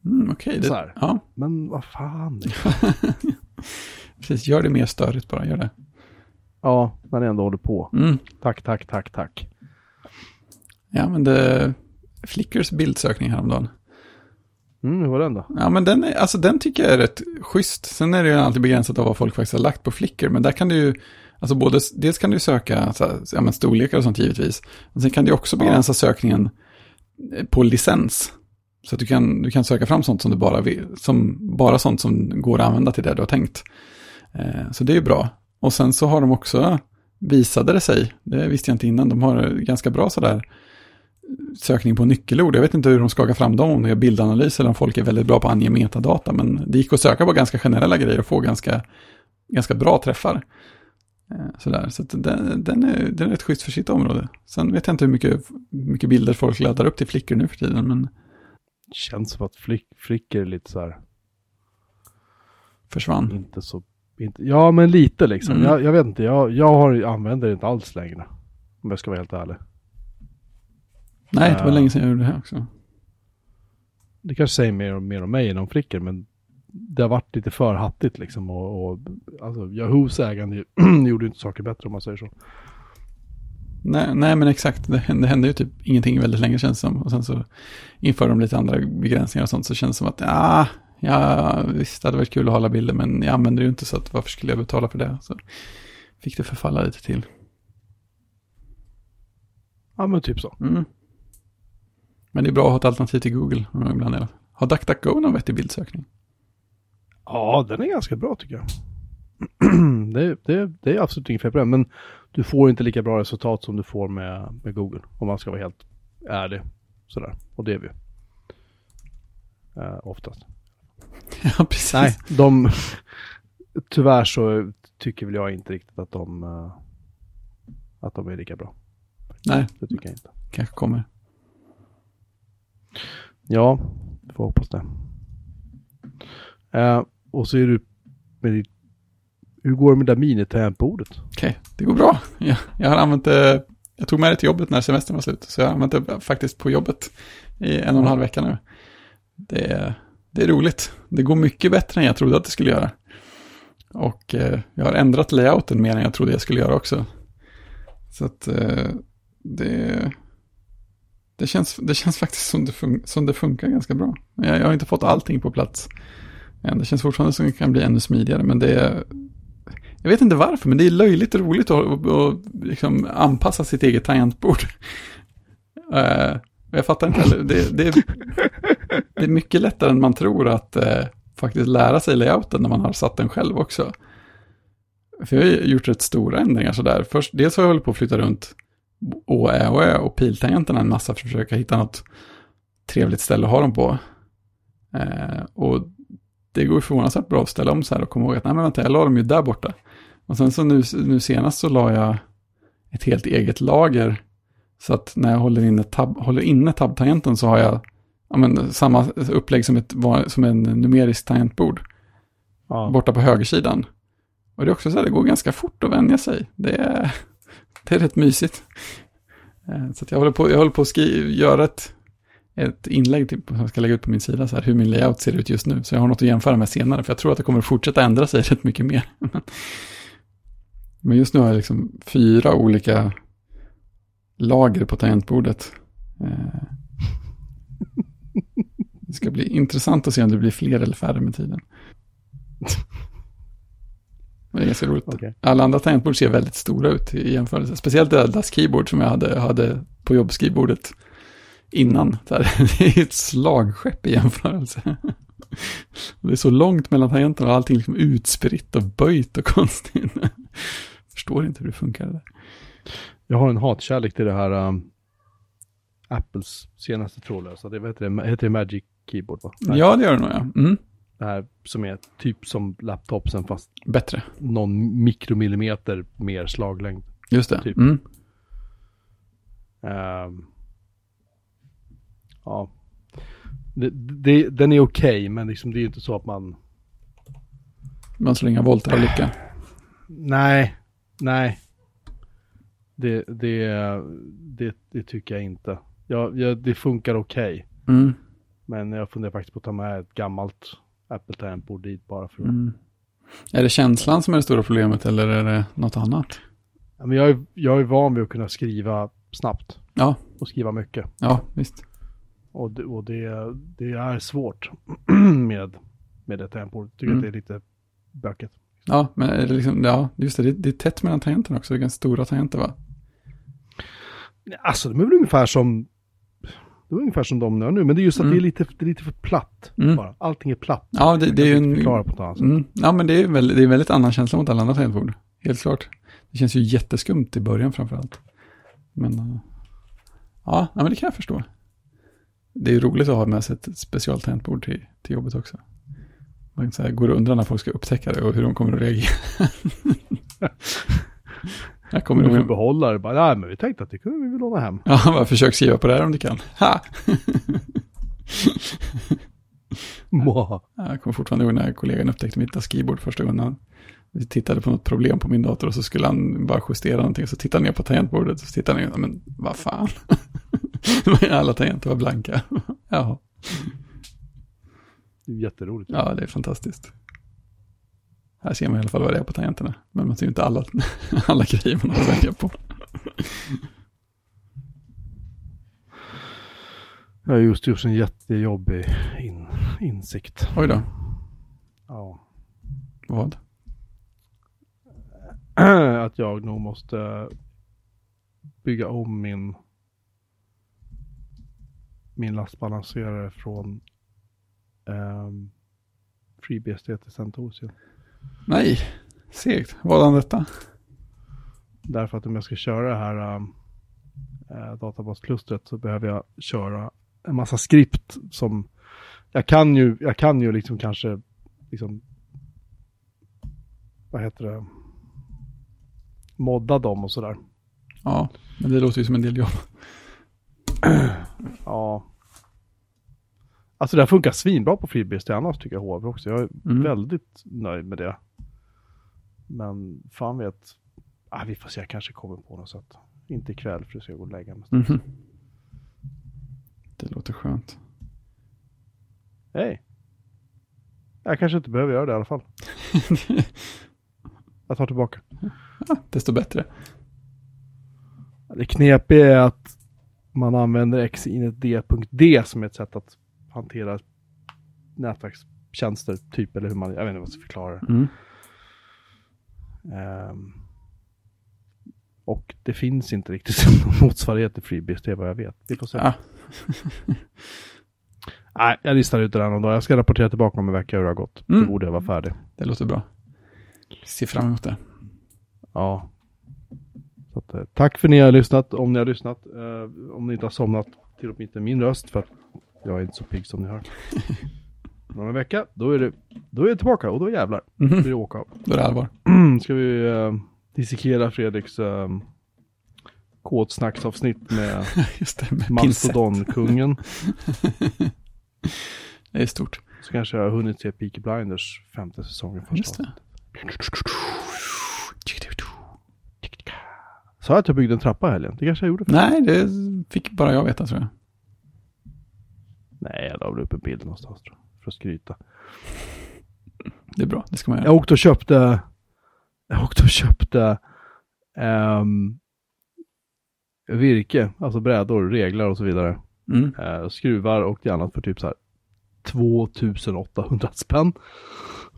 Mm, Okej, Så det, ja, Men vad fan. precis. Gör det mer störigt bara, gör det. ja, när det ändå håller på. Mm. Tack, tack, tack, tack. Ja, men det... Flickrs bildsökning häromdagen. Mm, hur var den då? Ja, men den, är, alltså, den tycker jag är rätt schysst. Sen är det ju alltid begränsat av vad folk faktiskt har lagt på Flickr. Men där kan du ju, alltså både, dels kan du söka så här, ja, men storlekar och sånt givetvis. Men sen kan du också begränsa sökningen eh, på licens. Så att du kan, du kan söka fram sånt som du bara vill, som, bara sånt som går att använda till det du har tänkt. Eh, så det är ju bra. Och sen så har de också, visade det sig, det visste jag inte innan, de har ganska bra sådär sökning på nyckelord. Jag vet inte hur de skakar fram dem, om det är bildanalys eller om folk är väldigt bra på att ange metadata. Men det gick att söka på ganska generella grejer och få ganska, ganska bra träffar. Eh, Sådär, så den, den, är, den är rätt schysst för sitt område. Sen vet jag inte hur mycket, mycket bilder folk laddar upp till flickor nu för tiden, men Känns som att flick, flickor är lite så här, försvann. inte så, inte, ja men lite liksom. Mm. Jag, jag vet inte, jag, jag har, använder det inte alls längre. Om jag ska vara helt ärlig. Nej, det var Ja. länge sedan jag gjorde det här också. Det kanske säger mer mer om mig än om flickor, men det har varit lite för hattigt liksom. Och, och alltså, Yahoos ägande gjorde inte saker bättre om man säger så. Nej, nej men exakt, det hände, det hände ju typ ingenting väldigt länge känns som. Och sen så införde de lite andra begränsningar och sånt, så känns det som att ja, ja, visst det hade varit kul att hålla bilder, men jag använder det ju inte så att varför skulle jag betala för det? Så fick det förfalla lite till. Ja men typ så. Mm. Men det är bra att ha ett alternativ till Google. Ibland är det. Har DuckDuckGo någon vettig bildsökning? Ja, den är ganska bra tycker jag. det, det, det är absolut inget fel på den, men du får inte lika bra resultat som du får med, med Google. Om man ska vara helt ärlig. Sådär. Och det är vi. Eh, oftast. ja, precis. Nej, de... Tyvärr så tycker väl jag inte riktigt att de... eh, att de är lika bra. Nej, Det tycker jag inte. kanske kommer. Ja, vi får hoppas det. Eh, och så är du med ditt... Hur går det med det där minitangentbordet? Okej, det går bra. Jag, jag har använt det, jag tog med det till jobbet när semestern var slut. Så jag har använt det faktiskt på jobbet i en och en halv vecka nu. Det är, det är roligt. Det går mycket bättre än jag trodde att det skulle göra. Och eh, jag har ändrat layouten mer än jag trodde jag skulle göra också. Så att eh, det, det, känns, det känns faktiskt som det, som det funkar ganska bra. Jag, jag har inte fått allting på plats. än. Det känns fortfarande som det kan bli ännu smidigare, men det är jag vet inte varför, men det är löjligt roligt att, att, att liksom anpassa sitt eget tangentbord. Uh, jag fattar inte heller. Det, det, det är mycket lättare än man tror att uh, faktiskt lära sig layouten när man har satt den själv också. För jag har gjort rätt stora ändringar sådär. Först, dels har jag hållit på att flytta runt Å, Ä och Ö och piltangenterna en massa för att försöka hitta något trevligt ställe att ha dem på. Uh, och det går ju förvånansvärt bra att ställa om så här och komma ihåg att nej men vänta, jag la dem ju där borta. Och sen så nu, nu senast så la jag ett helt eget lager. Så att när jag håller inne, tab, håller inne tab-tangenten så har jag ja, men, samma upplägg som, ett, som en numerisk tangentbord. Ja. Borta på högersidan. Och det är också så här, det går ganska fort att vänja sig. Det är, det är rätt mysigt. Eh, så att jag håller på, jag håller på att göra ett, ett inlägg till, som jag ska lägga ut på min sida, så här, hur min layout ser ut just nu. Så jag har något att jämföra med senare, för jag tror att det kommer att fortsätta ändra sig rätt mycket mer. Men just nu har jag liksom fyra olika lager på tangentbordet. Eh, det ska bli intressant att se om det blir fler eller färre med tiden. Det är ganska roligt. Okej. Alla andra tangentbord ser väldigt stora ut i jämförelse. Speciellt det där Das Keyboard som jag hade, hade på jobbskrivbordet innan. Det är ett slagskepp i jämförelse. Det är så långt mellan tangenterna och allting liksom utspritt och böjt och konstigt. Förstår inte hur det funkar. Där. Jag har en hatkärlek till det här um, Apples senaste trådlösa. Det vad heter det, heter det Magic Keyboard va? Ja, det gör det nog, ja. Mm. Det här som är typ som laptopsen fast Bättre. någon mikromillimeter mer slaglängd. Just det. Typ. Mm. Ehm, ja. Det, det, den är okej, men liksom det är inte så att man... Man inga volter av lycka. Nej, nej. Det, det, det, det tycker jag inte. Ja, ja, det funkar okej. Mm. Men jag funderar faktiskt på att ta med ett gammalt Apple tangentbord dit bara för. Mm. Är det känslan som är det stora problemet eller är det något annat? Ja, Men jag, är, jag är van vid att kunna skriva snabbt Ja, och skriva mycket. ja visst. Och det, och det, det är svårt med, med ett tangentbord. Tycker Mm. att det är lite bökigt. Ja, men är det liksom, ja, just det, det, det är tätt mellan tangenterna också, det är ganska stora tangenter va? Alltså de är väl ungefär som det är ungefär som de nu, men det är just att Mm. det, är lite, det är lite för platt. Mm. Bara. Allting är platt. Ja, det, det är ju en... förklara på ett annat sätt. Mm, ja, men det är, väl, det är en väldigt annan känsla mot alla andra tangentbord. Helt klart. Det känns ju jätteskumt i början framförallt. Men, eh, ja, ja, men det kan jag förstå. Det är ju roligt att ha med sig ett specialtangentbord till, till jobbet också. Man så här, går och undrar när folk ska upptäcka det och hur de kommer att reagera. jag kommer ihåg, behålla det. Bara, nej, men vi tänkte att det kunde vi väl låna hem. ja, bara försök skriva på det här om du kan. Ha! Jag kommer fortfarande ihåg när kollegan upptäckte mitt keyboard första gången. Han vi tittade på något problem på min dator och så skulle han bara justera någonting. Så tittade han ner på tangentbordet och så tittade han ner, men vad fan. Alla tangenter var blanka. ja, Det är jätteroligt. ja, det är fantastiskt. Här ser man i alla fall vad det är på tangenterna. Men man ser ju inte alla, alla grejer man har att välja på. Jag har just gjort en jättejobbig in, insikt. Oj då, Ja. vad? att jag nog måste bygga om min min lastbalanserare från um, FreeBSD till CentOS. Nej, segt. Vadan detta? Därför att om jag ska köra det här uh, databasklustret så behöver jag köra en massa skript som jag kan ju, jag kan ju liksom kanske liksom vad heter det modda dem och sådär. Ja, men det låter ju som en del jobb. Ja. Alltså det här funkar svinbra på FreeBSD annars tycker jag HV också. Jag är Mm. väldigt nöjd med det. Men fan vet. Ah, vi får se, jag kanske kommer på något sätt. Inte ikväll för det ska gå och lägga mig. Mhm. Det låter skönt. Hej. Jag kanske inte behöver göra det i alla fall. Jag tar tillbaka. Desto bättre. Det knepiga är att man använder xinetd.d som ett sätt att hantera nätverkstjänster, typ, eller hur man, jag vet inte vad jag ska förklara det. Mm. Ehm, och det finns inte riktigt någon motsvarighet till FreeBSD vad jag vet. Vi får se. Ja. Nej, jag listar ut det där någon dag. Jag ska rapportera tillbaka om en vecka hur det har gått. Mm. Då borde jag vara färdig. Det låter bra. Se fram emot det. Ja. Att, eh, tack för att ni har lyssnat, om ni har lyssnat. Eh, om ni inte har somnat till och med inte min röst, för att jag är inte så pigg som ni hör. Men Om en vecka, då är det, då är jag tillbaka och då jävlar. Då Mhm. är det åka av. Då är det allvar. Ska vi uh, dissekera Fredriks uh, kodsnacksavsnitt med Just det, med. Mastodonkungen. Det är stort. Så kanske jag har hunnit se Peaky Blinders femte säsongen första det. Sa jag att jag byggde en trappa i helgen? Det kanske jag gjorde. Nej, det fick bara jag veta tror jag. Nej, jag la väl upp en bild någonstans tror jag. För att skryta. Det är bra, det ska man göra. Jag åkte och köpte, jag åkte och köpte ehm, virke, alltså brädor, reglar och så vidare. Mm. Eh, skruvar och det annat för typ så här 2800 spänn.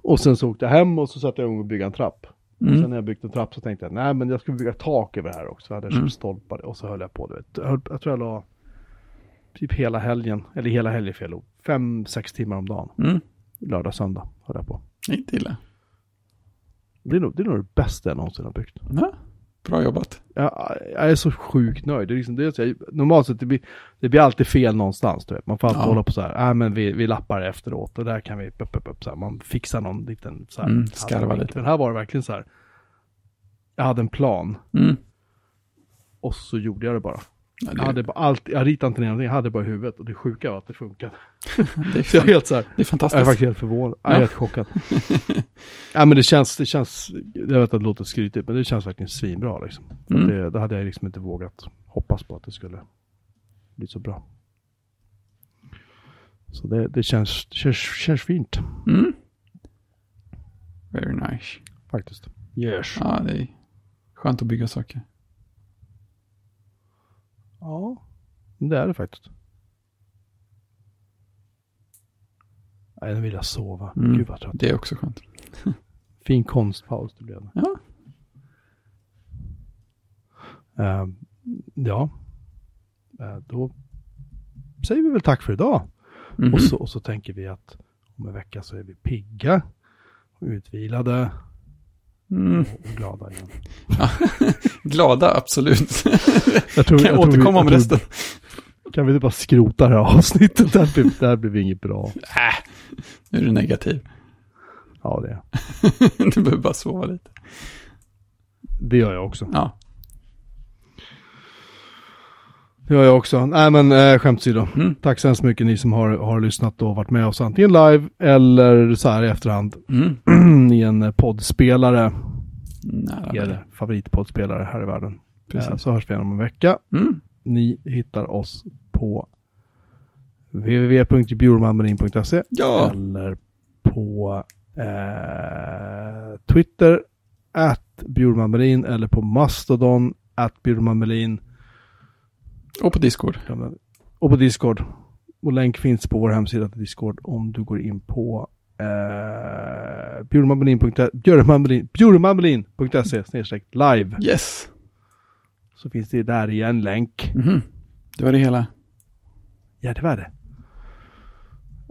Och sen så åkte jag hem och så satte jag igång och bygga en trapp. Och sen Mm. när jag byggt en trapp så tänkte jag, nej men jag ska bygga tak över här också. Jag hade Mm. stolpar och så höll jag på, du vet. Jag, jag tror jag la typ hela helgen, eller hela helgen fel ord. Fem, sex timmar om dagen. Mm. Lördag, söndag höll jag på. Inte illa. Det är nog det, är nog det bästa jag någonsin har byggt. Ja, bra jobbat. Jag, jag är så sjukt nöjd. Det är liksom det, är så jag, normalt sett, det blir, det blir alltid fel någonstans. Du vet. Man får alltid Ja. hålla på så här, äh, men vi, vi lappar efteråt och där kan vi, upp, upp, upp, så här. man fixar någon liten så här. Mm, skarva lite. Men här var det verkligen så här, jag hade en plan Mm. och så gjorde jag det bara. Ja, Jag, hade bara allt, jag ritade inte ner någonting, jag hade bara i huvudet och det sjuka var att det funkade. det, Så jag är är, helt så här, det är jag är fantastiskt. faktiskt helt förvånad, jag är helt chockad. ja men det känns, det känns, jag vet att det låter skrytigt, men det känns verkligen svinbra liksom. Mm. Det, det hade jag liksom inte vågat hoppas på att det skulle bli så bra. Så det, det känns, det känns, känns fint Mm. Very nice. faktiskt. Yes. Ja, det är skönt att bygga saker. Ja, det är det faktiskt. Nej, nu vill jag sova. Mm. Gud vad trött. Det är också skönt. Fin konstpaus det blev. Ja. Ehm, ja, Eh, då säger vi väl tack för idag. Mhm. Och, så, och så tänker vi att om en vecka så är vi pigga, och utvilade Mm. och, glada igen. Ja. Glada, absolut. Jag tror, kan jag, vi- återkomma med jag tror- resten? Kan vi inte bara skrota det här avsnittet? Det här blir, det här blir inget bra. Äh, nu är du negativ. Ja, det, du behöver bara sova lite. det gör jag också. Ja. Det gör jag också. Nej men eh, skämt åsido. Mm. Tack så hemskt mycket ni som har, har lyssnat och varit med oss antingen live eller så här i efterhand Mm. i en poddspelare. Nära Er favoritpoddspelare här i världen. Precis. Eh, Så hörs vi igen om en vecka. Mm. Ni hittar oss på www.bjurmanmarin.se Ja. eller på eh, Twitter at bjurmanmarin eller på Mastodon at bjurmanmarin Och på Discord. och på Discord. Och länk finns på vår hemsida till Discord om du går in på eh, snedstreck live Yes. så finns det där i en länk. Mhm. Det var det hela. Ja, det var det.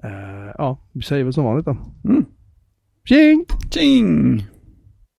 Eh, ja, vi säger väl som vanligt då. Mm. Tjing! Tjing!